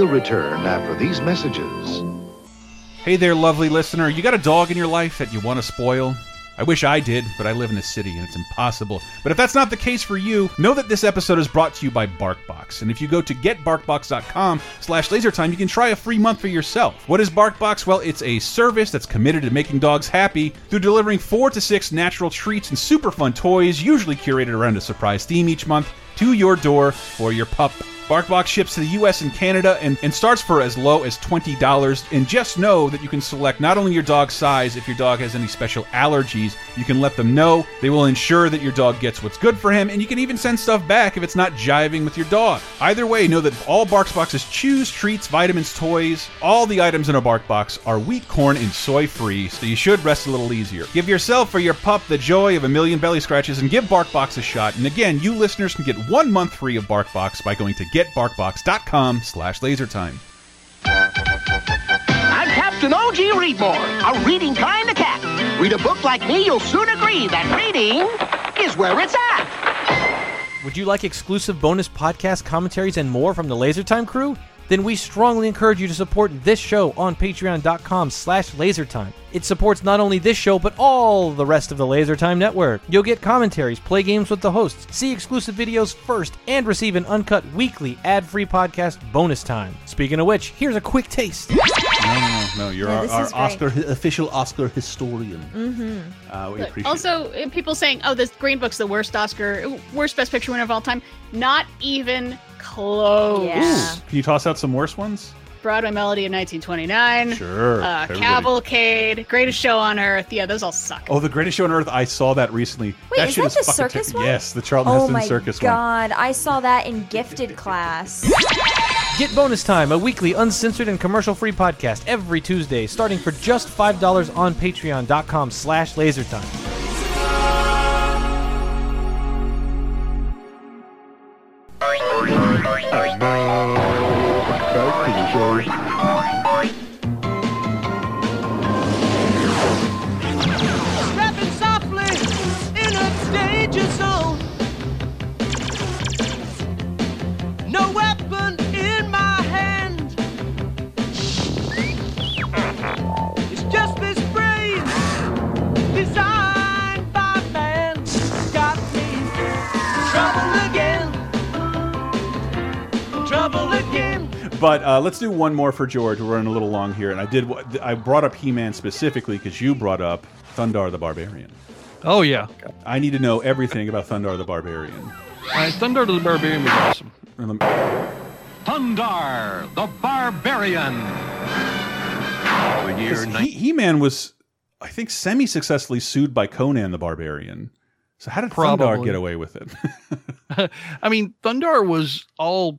We'll return after these messages. hey there, lovely listener. You got a dog in your life that you want to spoil? I wish I did, but I live in a city and it's impossible. But if that's not the case for you, know that this episode is brought to you by BarkBox. And if you go to getbarkbox.com slash lasertime, you can try a free month for yourself. What is BarkBox? Well, it's a service that's committed to making dogs happy through delivering four to six natural treats and super fun toys, usually curated around a surprise theme each month, to your door for your pup BarkBox ships to the US and Canada and, and starts for as low as $20. And just know that you can select not only your dog's size, if your dog has any special allergies, you can let them know. They will ensure that your dog gets what's good for him, and you can even send stuff back if it's not jiving with your dog. Either way, know that all Barks boxes chews, treats, vitamins, toys, all the items in a BarkBox are wheat, corn, and soy free, so you should rest a little easier. Give yourself or your pup the joy of a million belly scratches and give BarkBox a shot. And again, you listeners can get one month free of BarkBox by going to getbarkbox.com slash lasertime. I'm Captain O.G. Readmore, a reading kind of cat. Read a book like me, you'll soon agree that reading is where it's at. Would you like exclusive bonus podcast commentaries and more from the LaserTime crew? Then we strongly encourage you to support this show on patreon.com slash lasertime. It supports not only this show, but all the rest of the LaserTime network. You'll get commentaries, play games with the hosts, see exclusive videos first, and receive an uncut weekly ad-free podcast bonus time. Speaking of which, here's a quick taste. No, no, no, no. You're Yeah, our, our. Oscar official Oscar historian. Mm-hmm. Uh, we Look, appreciate also, uh, people saying, "Oh, this Green Book's the worst Oscar, worst Best Picture winner of all time." Not even close. Ooh, Can you toss out some worse ones? Broadway Melody of 1929. Sure, Uh. Cavalcade, Greatest Show on Earth. Yeah, those all suck. Oh, the greatest show on earth! I saw that recently. Wait, that is shit that the fucking circus one? Yes, the Charlton oh Heston my circus one. god, I saw that in gifted class. Get Bonus Time, a weekly uncensored and commercial-free podcast every Tuesday, starting for just $5 on patreon.com slash lasertime. Rapping But uh, let's do one more for George. We're running a little long here, and I did. I brought up He-Man specifically because you brought up Thundarr the Barbarian. Oh yeah, I need to know everything about Thundarr the Barbarian. Uh, Thundarr the Barbarian was awesome. Thundarr, the Barbarian. The year He- He-Man was, I think, semi-successfully sued by Conan the Barbarian. So how did Thundarr get away with it? I mean, Thundarr was all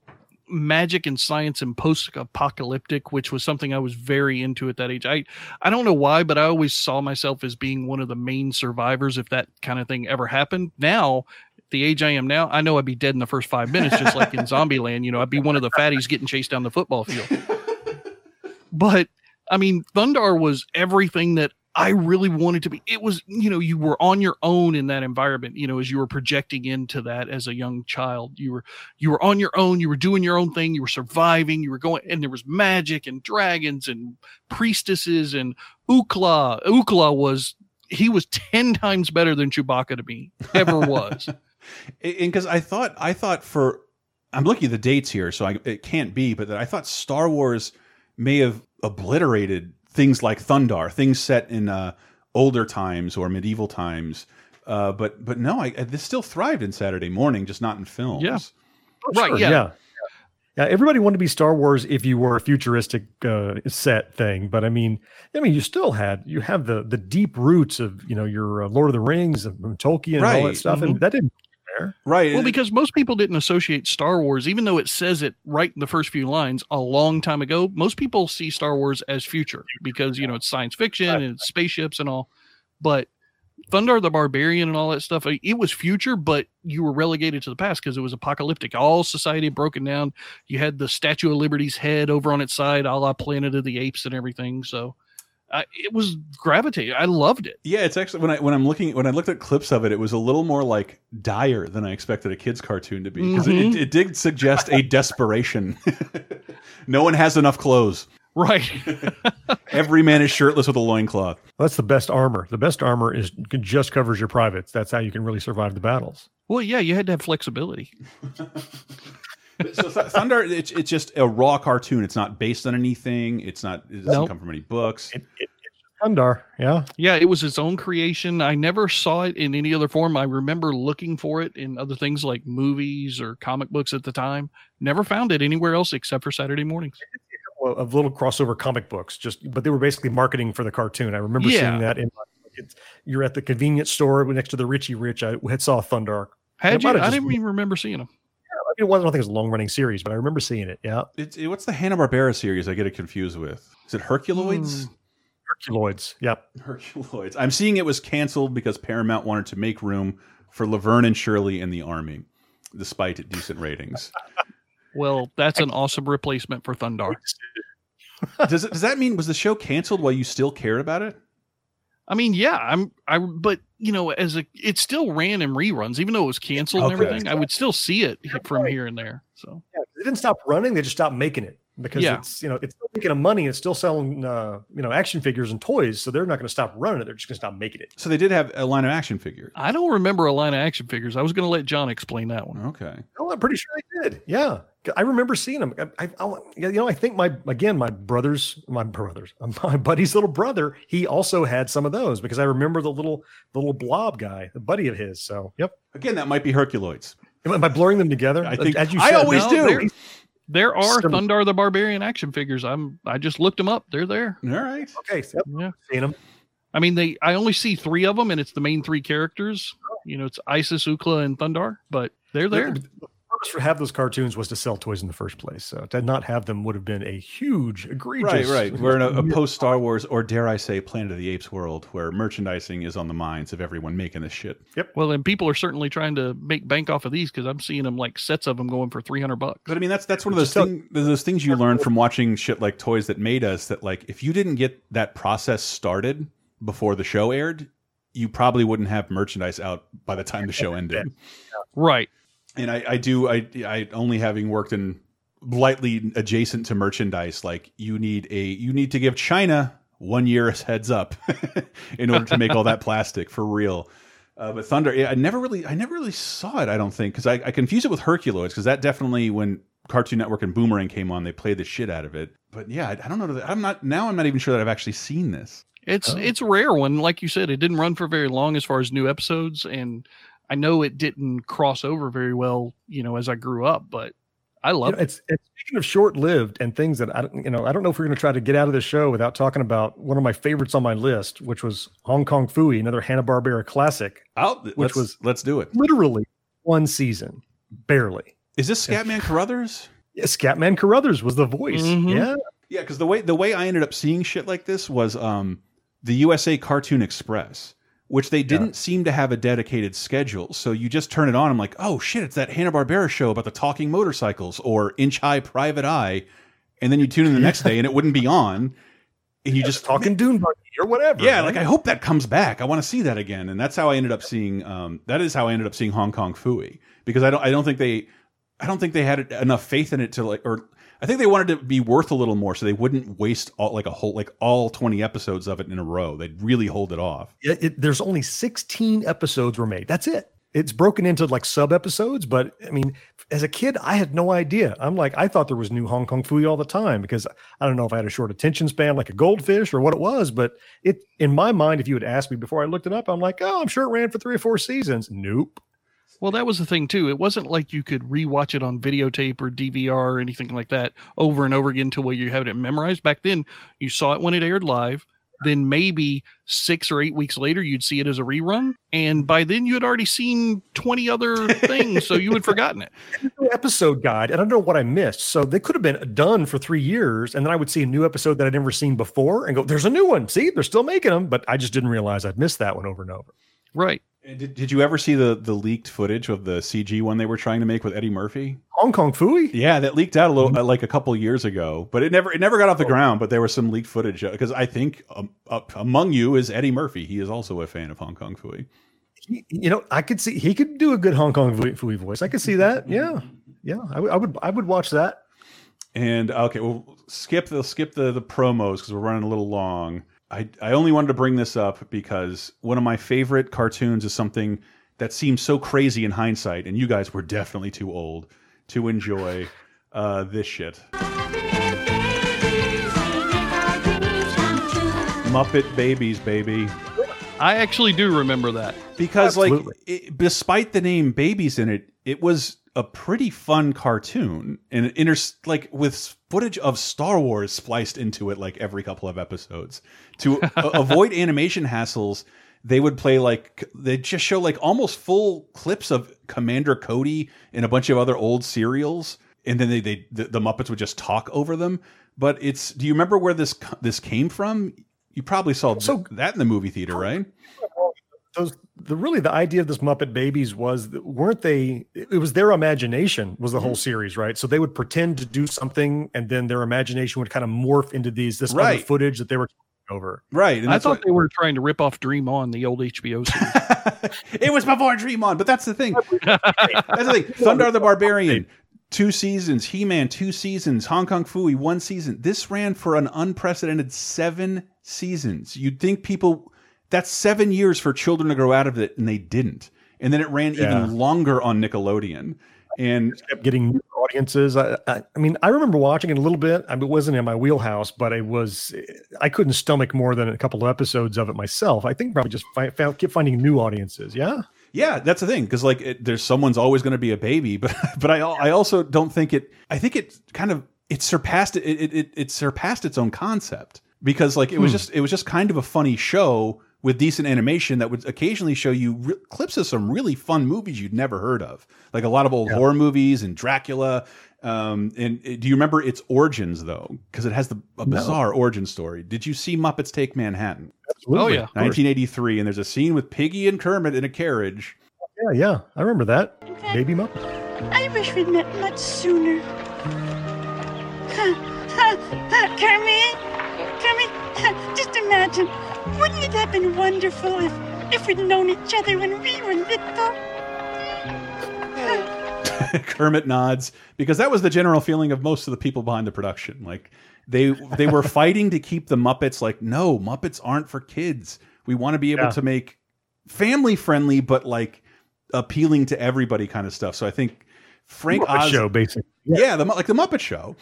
magic and science and post-apocalyptic, which was something I was very into at that age. I I don't know why, but I always saw myself as being one of the main survivors if that kind of thing ever happened. Now, the age I am now, I know I'd be dead in the first five minutes, just like in Zombieland. You know, I'd be one of the fatties getting chased down the football field. But I mean, Thundarr was everything that I really wanted to be. It was, you know, you were on your own in that environment, you know, as you were projecting into that as a young child. You were you were on your own, you were doing your own thing, you were surviving, you were going and there was magic and dragons and priestesses and Ookla. Ookla was he was 10 times better than Chewbacca to me ever was. And because I thought, I thought for, I'm looking at the dates here, so I, it can't be, but that I thought Star Wars may have obliterated things like Thundarr, things set in uh, older times or medieval times. Uh, but but no, I, this still thrived in Saturday morning, just not in films. Yeah. Sure, Right, yeah. yeah. Yeah, everybody wanted to be Star Wars if you were a futuristic uh, set thing, but I mean, I mean, you still had you have the the deep roots of you know your uh, Lord of the Rings and Tolkien and all that stuff, mhm. and that didn't there. Right. Well, because most people didn't associate Star Wars, even though it says it right in the first few lines a long time ago, most people see Star Wars as future because, you know, it's science fiction and it's spaceships and all. But Thundarr the Barbarian and all that stuff, it was future, but you were relegated to the past because it was apocalyptic. All society had broken down. You had the Statue of Liberty's head over on its side, a la Planet of the Apes and everything. So uh, it was gravitating. I loved it. Yeah, it's actually when I when I'm looking when I looked at clips of it, it was a little more like dire than I expected a kids cartoon to be because Mhm. it, it did suggest a desperation. no one has enough clothes. Right. Every man is shirtless with a loincloth. That's the best armor. The best armor is just covers your privates. That's how you can really survive the battles. Well, yeah, you had to have flexibility. so Thundarr, it's it's just a raw cartoon. It's not based on anything. It's not. It doesn't Nope. come from any books. It, it, Thundarr, yeah. Yeah, it was its own creation. I never saw it in any other form. I remember looking for it in other things like movies or comic books at the time. Never found it anywhere else except for Saturday mornings. Of little crossover comic books, just but they were basically marketing for the cartoon. I remember Yeah. seeing that in. It's, you're at the convenience store next to the Richie Rich. I had saw Thundarr. Had you? I didn't even remember seeing them. It wasn't. I don't think it was a long running series, but I remember seeing it. Yeah, It's it, what's the Hanna Barbera series? I get it confused with. Is it Herculoids? Hmm. Herculoids. Yep. Herculoids. I'm seeing it was canceled because Paramount wanted to make room for Laverne and Shirley in the army, despite decent ratings. Well, that's an awesome replacement for Thundarr. does it, does that mean was the show canceled while you still cared about it? I mean, yeah, I'm I but you know, as a it still ran in reruns, even though it was canceled and Okay. everything, I would still see it from here and there. So Yeah, they didn't stop running; they just stopped making it because Yeah. it's you know it's still making them money. It's still selling uh, you know action figures and toys, so they're not going to stop running it. They're just going to stop making it. So they did have a line of action figures. I don't remember a line of action figures. I was going to let John explain that one. Okay. Oh, I'm pretty sure they did. Yeah, I remember seeing them. I, I, I- you know, I think my again my brothers, my brothers, my buddy's little brother, he also had some of those because I remember the little the little blob guy, the buddy of his. So, yep. Again, that might be Herculoids. Am I blurring them together? I think- as you said, I always no, do. They're- There are Some- Thundarr the Barbarian action figures. I'm I just looked them up. They're there. All right. Okay, so, yep, Yeah. seen them. I mean, they. I only see three of them, and it's the main three characters. You know, it's Isis, Ookla, and Thundarr, but they're there. The purpose for have those cartoons was to sell toys in the first place. So to not have them would have been a huge, egregious. Right, right. We're in a, a post Star Wars, or dare I say, Planet of the Apes world, where merchandising is on the minds of everyone making this shit. Yep. Well, and people are certainly trying to make bank off of these because I'm seeing them like sets of them going for 300 bucks. But I mean, that's that's one of those thing, those things you learn from watching shit like Toys That Made Us. That like, if you didn't get that process started before the show aired, you probably wouldn't have merchandise out by the time the show ended. Right. And I, I do, I, I only having worked in lightly adjacent to merchandise, like you need a, you need to give China one year's heads up in order to make all that plastic for real. Uh, but Thundarr, yeah, I never really, I never really saw it. I don't think because I, I confuse it with Herculoids because that definitely when Cartoon Network and Boomerang came on, they played the shit out of it. But yeah, I, I don't know. that- I'm not now. I'm not even sure that I've actually seen this. It's it's a rare one, like you said. It didn't run for very long as far as new episodes, and I know it didn't cross over very well. You know, as I grew up, but I You love it. it's, it's speaking of short-lived and things that I don't, you know, I don't know if we're going to try to get out of the show without talking about one of my favorites on my list, which was Hong Kong Phooey, another Hanna Barbera classic, Out, which let's, was let's do it. literally one season, barely. Is this Scatman Crothers? Yeah, Scatman Crothers was the voice. Mhm. Yeah, Yeah, because the way the way I ended up seeing shit like this was um, the USA Cartoon Express, which they didn't seem to have a dedicated schedule. So you just turn it on. I'm like, oh shit, it's that Hanna Barbera show about the talking motorcycles or Inch High Private Eye, and then you tune in the next day and it wouldn't be on, and you just talking Dune Buggy or whatever. yeah, like I hope that comes back. I want to see that again, and that's how I ended up seeing. Um, that is how I ended up seeing Hong Kong Phooey because I don't. I don't think they. I don't think they had enough faith in it to like, or I think they wanted to be worth a little more, so they wouldn't waste all like a whole like all twenty episodes of it in a row. They'd really hold it off. Yeah, it, there's only 16 episodes were made. That's it. It's broken into like sub episodes, but I mean, as a kid, I had no idea. I'm like, I thought there was new Hong Kong Phooey all the time because I don't know if I had a short attention span like a goldfish or what it was, but it in my mind, if you had asked me before I looked it up, I'm like, oh, I'm sure it ran for three or four seasons. Nope. Well, that was the thing too. It wasn't like you could rewatch it on videotape or DVR or anything like that over and over again until where you had it memorized. Back then, you saw it when it aired live. Then maybe six or eight weeks later, you'd see it as a rerun, and by then you had already seen twenty other things, so you had forgotten it. Episode guide, and I don't know what I missed. So they could have been done for three years, and then I would see a new episode that I'd never seen before and go, there's a new one. See, they're still making them, but I just didn't realize I'd missed that one over and over. Right. And did, did you ever see the the leaked footage of the CG one they were trying to make with Eddie Murphy? Hong Kong Phooey? Yeah, that leaked out a little uh, like a couple years ago, but it never it never got off the ground. But there was some leaked footage because I think um, among you is Eddie Murphy. He is also a fan of Hong Kong Phooey. He- you know, I could see he could do a good Hong Kong Phooey voice. I could see that. Yeah, yeah, I would- I would, I would watch that. And okay, we'll skip the skip the the promos because we're running a little long. I I only wanted to bring this up because one of my favorite cartoons is something that seems so crazy in hindsight, and you guys were definitely too old to enjoy uh, this shit. Muppet Babies, baby. I actually do remember that because, Absolutely. like, it, despite the name "Babies" in it, it was a pretty fun cartoon and inter like with footage of Star Wars spliced into it like every couple of episodes. To avoid animation hassles they would play like they just show like almost full clips of Commander Cody and a bunch of other old serials and then they they the, the Muppets would just talk over them. But it's do you remember where this this came from? You probably saw so, that in the movie theater right those the really the idea of this Muppet Babies was weren't they? It was their imagination was the whole mm-hmm. series, right? So they would pretend to do something, and then their imagination would kind of morph into these this right. other footage that they were over. Right. I thought what, they were trying to rip off Dream On, the old HBO series. it was before Dream On, but that's the thing. that's the thing. Thundarr the Barbarian, two seasons. He Man, two seasons. Hong Kong Phooey, one season. This ran for an unprecedented seven seasons. You'd think people that's seven years for children to grow out of it, and they didn't. And then it ran yeah. even longer on Nickelodeon, and kept getting new audiences. I, I, I, mean, I remember watching it a little bit. I mean, it wasn't in my wheelhouse, but it was. I couldn't stomach more than a couple of episodes of it myself. I think probably just find, found, keep finding new audiences. Yeah. Yeah, that's the thing because like it, there's someone's always going to be a baby, but but I I also don't think it. I think it kind of it surpassed it it it, it surpassed its own concept because like it was hmm. just it was just kind of a funny show with decent animation that would occasionally show you clips of some really fun movies you'd never heard of, like a lot of old yeah. horror movies and Dracula. Um, and uh, do you remember its origins though? Because it has the a bizarre no. origin story. Did you see Muppets Take Manhattan? Absolutely. Oh yeah, 1983, and there's a scene with Piggy and Kermit in a carriage. Yeah, yeah, I remember that. Fact, Baby Muppet. I wish we'd met much sooner. Kermit, Kermit, just imagine wouldn't it have been wonderful if, if we'd known each other when we were little? Kermit nods because that was the general feeling of most of the people behind the production. Like they they were fighting to keep the Muppets like no Muppets aren't for kids. We want to be able yeah. to make family friendly but like appealing to everybody kind of stuff. So I think Frank Muppet Oz show basically. Yeah, yeah the, like the Muppet Show.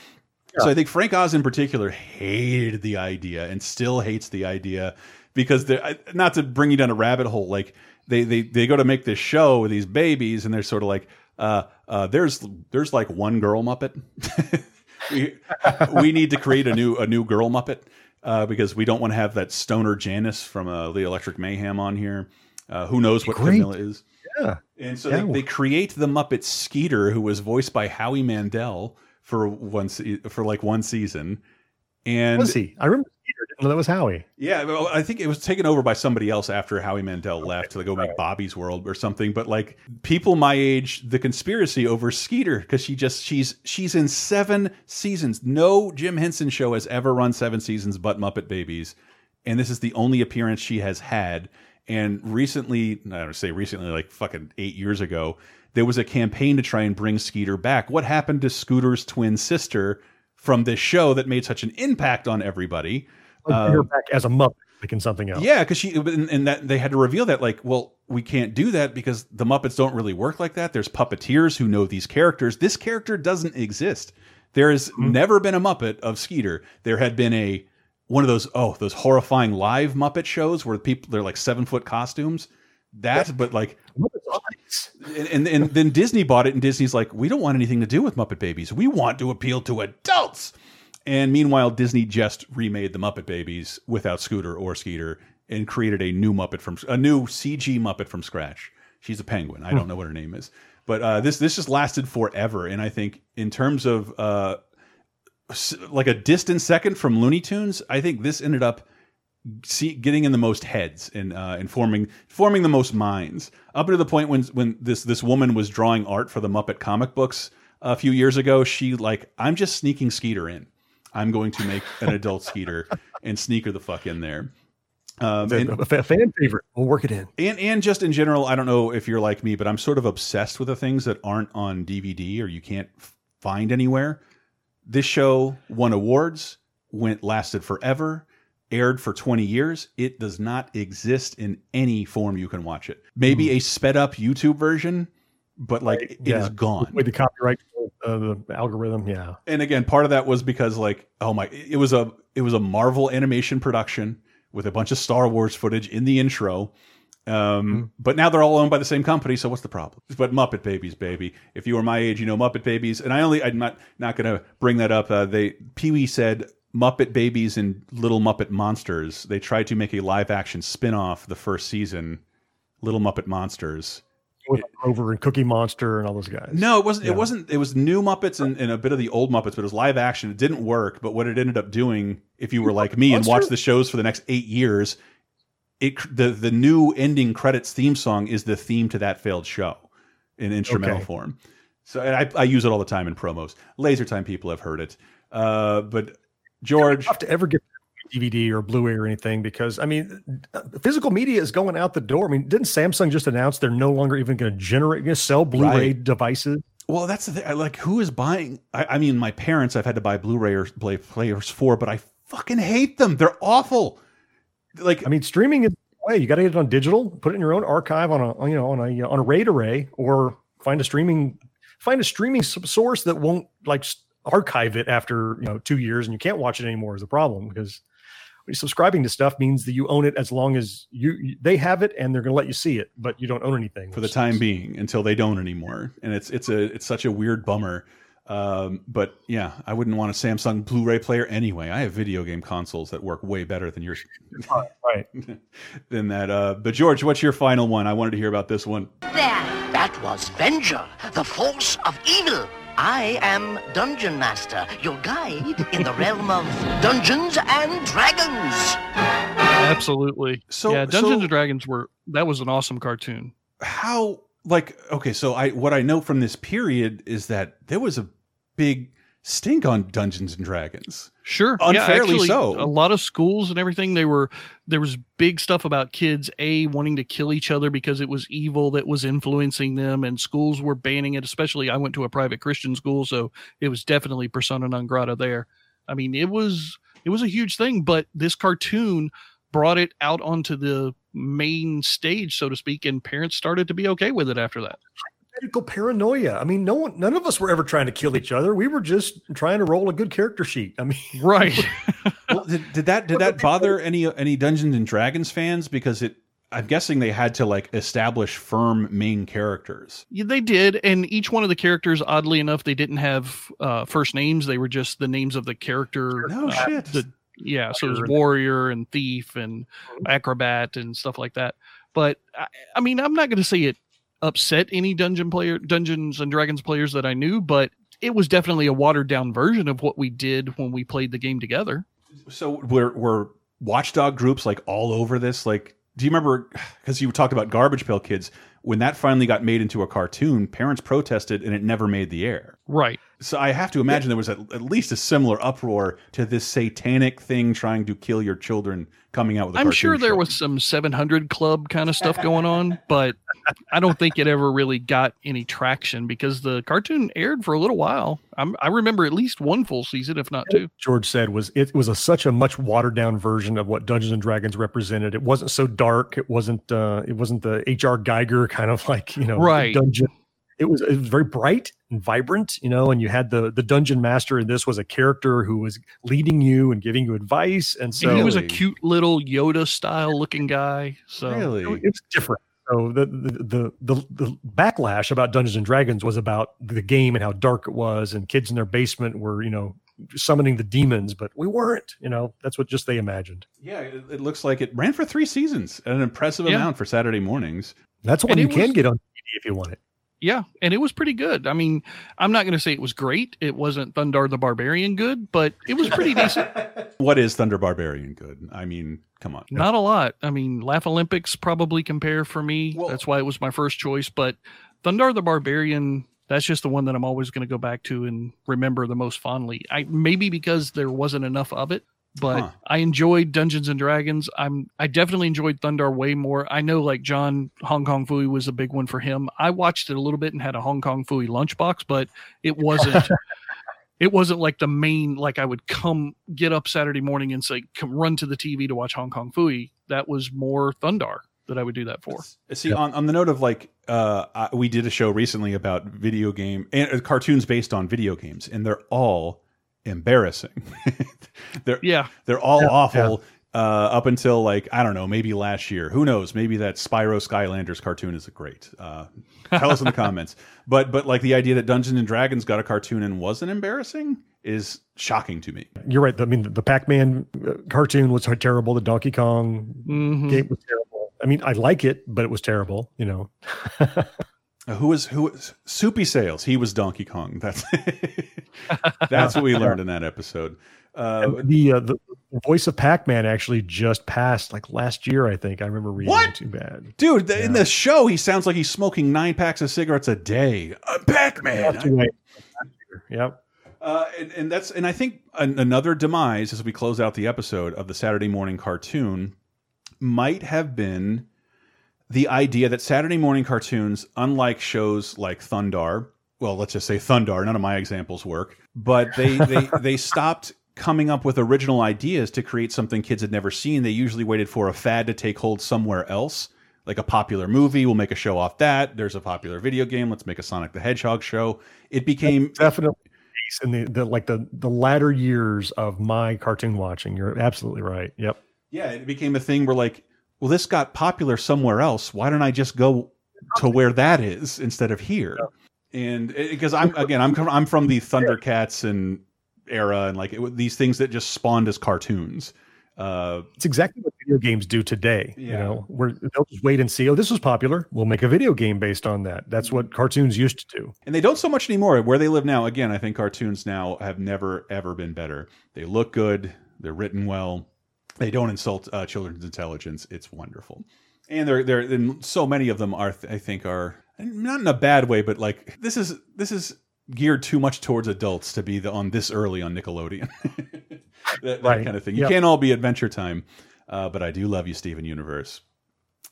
Yeah. So I think Frank Oz in particular hated the idea and still hates the idea because they're not to bring you down a rabbit hole. Like they they they go to make this show with these babies and they're sort of like, uh, uh, there's there's like one girl Muppet. we we need to create a new a new girl Muppet uh, because we don't want to have that stoner Janice from uh, the Electric Mayhem on here. Uh, who knows what Great. Camilla is? Yeah. And so yeah. they, they create the Muppet Skeeter, who was voiced by Howie Mandel for one for like one season. And was he? I remember Peter. That was Howie. Yeah, I think it was taken over by somebody else after Howie Mandel left to go make Bobby's World or something. But like people my age, the conspiracy over Skeeter because she just she's she's in seven seasons. No Jim Henson show has ever run seven seasons but Muppet Babies, and this is the only appearance she has had. And recently, I don't say recently, like fucking eight years ago, there was a campaign to try and bring Skeeter back. What happened to Scooter's twin sister from this show that made such an impact on everybody? Um, her back as a Muppet, like in something else. Yeah, because she and, and, that they had to reveal that, like, well, we can't do that because the Muppets don't really work like that. There's puppeteers who know these characters. This character doesn't exist. There has mm -hmm. never been a Muppet of Skeeter. There had been a one of those oh those horrifying live Muppet shows where people they're like seven foot costumes. That, but like and, and, then Disney bought it, and Disney's like, we don't want anything to do with Muppet Babies. We want to appeal to adults. And meanwhile, Disney just remade the Muppet Babies without Scooter or Skeeter and created a new Muppet from a new CG Muppet from scratch. She's a penguin. I don't know what her name is, but uh, this this just lasted forever. And I think in terms of uh, like a distant second from Looney Tunes, I think this ended up see, getting in the most heads and uh, and forming forming the most minds up to the point when when this this woman was drawing art for the Muppet comic books a few years ago. She like I'm just sneaking Skeeter in. I'm going to make an adult Skeeter and sneak her the fuck in there. Um, and, a fan favorite. We'll work it in. And and just in general, I don't know if you're like me, but I'm sort of obsessed with the things that aren't on DVD or you can't find anywhere. This show won awards, went lasted forever aired for 20 years, it does not exist in any form you can watch it. Maybe mm. a sped up YouTube version, but like right. it yeah. is gone. With the copyright uh, the algorithm, yeah. And again, part of that was because like oh my it was a it was a Marvel animation production with a bunch of Star Wars footage in the intro. Um, Mm-hmm. But now they're all owned by the same company, so what's the problem? But Muppet Babies, baby. If you were my age, you know Muppet Babies. And I only, I'm not not going to bring that up. Uh, they Pee Wee said Muppet Babies and Little Muppet Monsters. They tried to make a live action spin off the first season, Little Muppet Monsters. With Rover and Cookie Monster and all those guys. No, it wasn't. Yeah. It wasn't. It was new Muppets and, and a bit of the old Muppets, but it was live action. It didn't work. But what it ended up doing, if you were like me and watched the shows for the next eight years, it the the new ending credits theme song is the theme to that failed show in instrumental Okay. form. So and I, I use it all the time in promos. Laser Time people have heard it, uh, but George, have to ever get DVD or Blu-ray or anything because I mean, uh, physical media is going out the door. I mean, didn't Samsung just announce they're no longer even going to generate, going to sell Blu-ray Right. devices? Well, that's the thing. Like, who is buying? I, I mean, my parents, I've had to buy Blu-ray or play players for, but I fucking hate them. They're awful. Like, I mean, streaming is way you got to get it on digital, put it in your own archive on a you know on a on a RAID array, or find a streaming find a streaming source that won't like archive it after you know two years and you can't watch it anymore is a problem because subscribing to stuff means that you own it as long as you you- they have it and they're going to let you see it, but you don't own anything for the time being until they don't anymore, and it's it's a it's such a weird bummer. Um, but yeah, I wouldn't want a Samsung Blu-ray player anyway. I have video game consoles that work way better than yours, right? than that. Uh, but George, what's your final one? I wanted to hear about this one. That, that was Venger, the force of evil. I am Dungeon Master, your guide in the realm of Dungeons and Dragons. Absolutely. So- yeah, Dungeons so- and Dragons were that was an awesome cartoon. how like okay so i what i know from this period is that there was a big stink on dungeons and dragons Sure, unfairly yeah, actually, so A lot of schools and everything they were there was big stuff about kids a wanting to kill each other because it was evil that was influencing them, and schools were banning it. Especially, I went to a private Christian school, so it was definitely persona non grata there. I mean, it was it was a huge thing, but this cartoon brought it out onto the main stage, so to speak, and parents started to be okay with it after that. Medical paranoia. I mean, no one, none of us were ever trying to kill each other. We were just trying to roll a good character sheet. I mean, right. well, did, did that did that bother any any dungeons and dragons fans because it i'm guessing they had to like establish firm main characters Yeah, they did, and each one of the characters, oddly enough, they didn't have uh, first names. They were just the names of the character. No uh, shit. the- yeah, so it was Warrior and- warrior and thief and acrobat and stuff like that. But I, I mean, I'm not going to say it upset any dungeon player, Dungeons and Dragons players that I knew, but it was definitely a watered down version of what we did when we played the game together. so we're we're watchdog groups like all over this like do you remember because you talked about garbage pail kids when that finally got made into a cartoon parents protested and it never made the air Right. So I have to imagine there was at, at least a similar uproar to this satanic thing trying to kill your children coming out with. a I'm sure there show. was some 700 Club kind of stuff going on, but I don't think it ever really got any traction because the cartoon aired for a little while. I'm, I remember at least one full season, if not two. George said was it was a such a much watered down version of what Dungeons and Dragons represented. It wasn't so dark. It wasn't uh it wasn't the H.R. Giger kind of like, you know, Right. dungeon. It was it was very bright and vibrant, you know, and you had the the dungeon master and this was a character who was leading you and giving you advice and so And he was a cute little Yoda style looking guy. So it- it's different. So the, the the the the backlash about Dungeons and Dragons was about the game and how dark it was, and kids in their basement were, you know, summoning the demons, but we weren't. You know, that's what just they imagined. Yeah, it, it looks like it ran for three seasons, an impressive Yeah. amount for Saturday mornings. That's one you it can get on DVD if you want it. Yeah, and it was pretty good. I mean, I'm not going to say it was great. It wasn't Thundarr the Barbarian good, but it was pretty decent. What is Thundarr Barbarian good? I mean, come on. Not a lot. I mean, Laff-A-Lympics probably compare for me. that's why it was my first choice. But Thundarr the Barbarian, that's just the one that I'm always going to go back to and remember the most fondly. I maybe because there wasn't enough of it, but Huh. I enjoyed Dungeons and Dragons. I'm I definitely enjoyed Thundarr way more. I know like John Hong Kong Phooey was a big one for him. I watched it a little bit and had a Hong Kong Phooey lunchbox, but it wasn't. It wasn't like the main, like I would come get up Saturday morning and say, come run to the TV to watch Hong Kong Phooey. That was more Thundarr that I would do that for. See, on, on the note of like, uh, I, we did a show recently about video game and uh, cartoons based on video games, and they're all embarrassing. they're yeah, they're all Yeah, awful. uh, up until like I don't know, maybe last year. Who knows? Maybe that Spyro Skylanders cartoon is a great. Uh, tell us in the comments. But but like the idea that Dungeons and Dragons got a cartoon and wasn't embarrassing is shocking to me. You're right. I mean, the Pac-Man uh, cartoon was terrible. The Donkey Kong Mhm. game was terrible. I mean, I like it, but it was terrible. You know. Uh, who was who was Soupy Sales? He was Donkey Kong. That's that's what we learned in that episode. Uh, the, uh, the voice of Pac-Man actually just passed like last year. I think I remember reading. What? Too bad. Dude, the, in the show, he sounds like he's smoking nine packs of cigarettes a day. I'm Pac-Man. Right. Yep. Uh, and, and that's and I think an, another demise as we close out the episode of the Saturday morning cartoon might have been the idea that Saturday morning cartoons, unlike shows like Thundarr, well, let's just say Thundarr, none of my examples work, but they they they stopped coming up with original ideas to create something kids had never seen. They usually waited for a fad to take hold somewhere else. Like a popular movie, we'll make a show off that. There's a popular video game, let's make a Sonic the Hedgehog show. It became definitely in the, the like the the latter years of my cartoon watching. You're absolutely right. Yep. Yeah, it became a thing where like, well, this got popular somewhere else. Why don't I just go to where that is instead of here? And because I'm again, I'm I'm from the Thundercats and era, and like it, these things that just spawned as cartoons. Uh, It's exactly what video games do today. You Yeah. know, where they'll just wait and see. Oh, this was popular. We'll make a video game based on that. That's what cartoons used to do. and they don't so much anymore. Where they live now, again, I think cartoons now have never ever been better. They look good. They're written well. They don't insult uh, children's intelligence. It's wonderful, and they're they're and so many of them are I think are not in a bad way, but like this is this is geared too much towards adults to be the, on this early on Nickelodeon. that, that Right. kind of thing. You Yep. can't all be Adventure Time, uh, but I do love you, Steven Universe.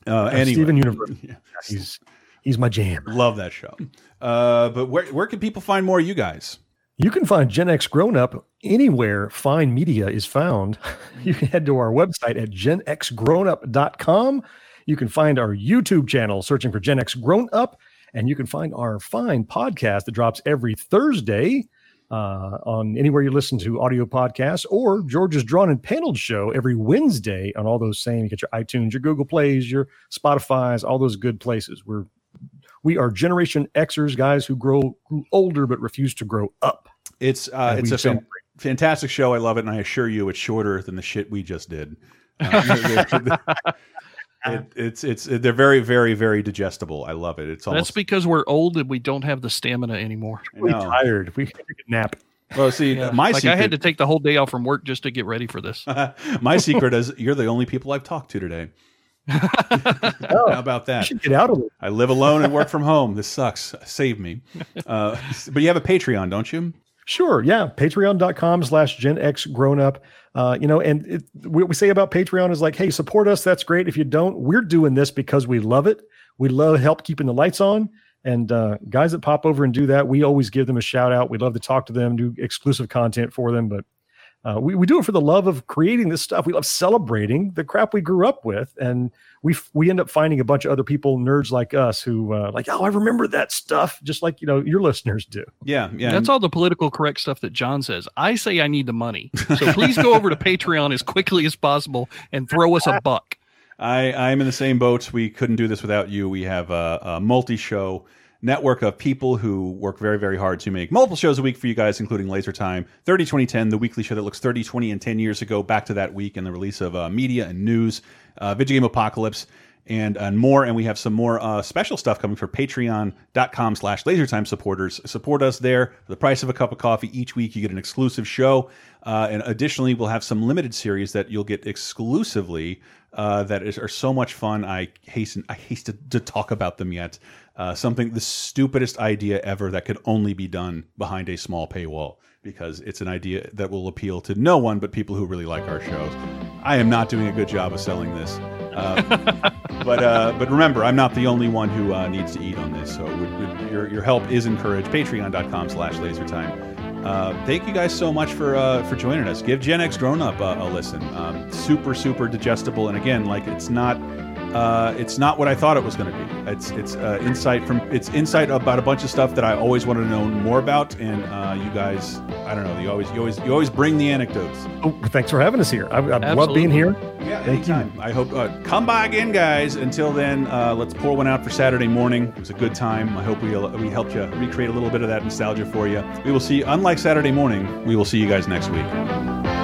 Uh, Uh, anyway. Steven Universe. He's he's my jam. Love that show. Uh, but where where can people find more of you guys? You can find Gen X Grown Up anywhere fine media is found. You can head to our website at genxgrownup.com. You can find our YouTube channel searching for Gen X Grown Up, and you can find our fine podcast that drops every Thursday uh, on anywhere you listen to audio podcasts, or George's Drawn and Paneled show every Wednesday on all those same. You get your iTunes, your Google Plays, your Spotify's, all those good places. We're we are Generation Xers, guys who grow grew older but refuse to grow up. It's uh, it's a fan fantastic show. I love it, and I assure you, it's shorter than the shit we just did. Uh, it, it's it's they're very very very digestible. I love it. It's almost, That's because we're old and we don't have the stamina anymore. I know. tired. We take a nap. Well, see, Yeah. my like secret, I had to take the whole day off from work just to get ready for this. my secret is you're the only people I've talked to today. How about that? Get out of it. I live alone and work from home. This sucks. Save me. Uh, but you have a Patreon, don't you? Sure. Yeah. Patreon.com slash Gen X grown up. Uh, you know, and it, what we say about Patreon is like, hey, support us. That's great. If you don't, we're doing this because we love it. We love help keeping the lights on. And uh, guys that pop over and do that, we always give them a shout out. We love to talk to them, do exclusive content for them. But uh, we, we do it for the love of creating this stuff. We love celebrating the crap we grew up with. And we, f- we end up finding a bunch of other people, nerds like us, who uh, like, oh, I remember that stuff, just like, you know, your listeners do. Yeah. Yeah. That's all the political correct stuff that John says. I say I need the money. So please go over to Patreon as quickly as possible and throw us a buck. I, I'm in the same boat. We couldn't do this without you. We have a, a multi-show network of people who work very, very hard to make multiple shows a week for you guys, including Laser Time, 30 2010, the weekly show that looks 30, 20, and 10 years ago, back to that week and the release of uh, media and news, uh, Video Game Apocalypse, and, and more. And we have some more uh, special stuff coming for patreon.com slash lasertime supporters. Support us there for the price of a cup of coffee. Each week you get an exclusive show. Uh, and additionally, we'll have some limited series that you'll get exclusively uh, that is, are so much fun. I hasten I hasten to talk about them yet. Uh, something the stupidest idea ever that could only be done behind a small paywall because it's an idea that will appeal to no one but people who really like our shows. I am not doing a good job of selling this. Uh, but uh, but remember, I'm not the only one who uh, needs to eat on this. So your your help is encouraged. Patreon.com slash lasertime. Uh, thank you guys so much for uh, for joining us. Give Gen X Grown Up uh, a listen. Um, super super digestible, and again, like it's not uh, it's not what I thought it was going to be. It's it's uh, insight from it's insight about a bunch of stuff that I always wanted to know more about, and uh, you guys, I don't know, you always you always you always bring the anecdotes. Oh, thanks for having us here. I, I love being here. Yeah, Thank anytime. I hope uh, come by again, guys. Until then, uh, let's pour one out for Saturday morning. It was a good time. I hope we we helped you recreate a little bit of that nostalgia for you. We will see. Unlike Saturday morning, we will see you guys next week.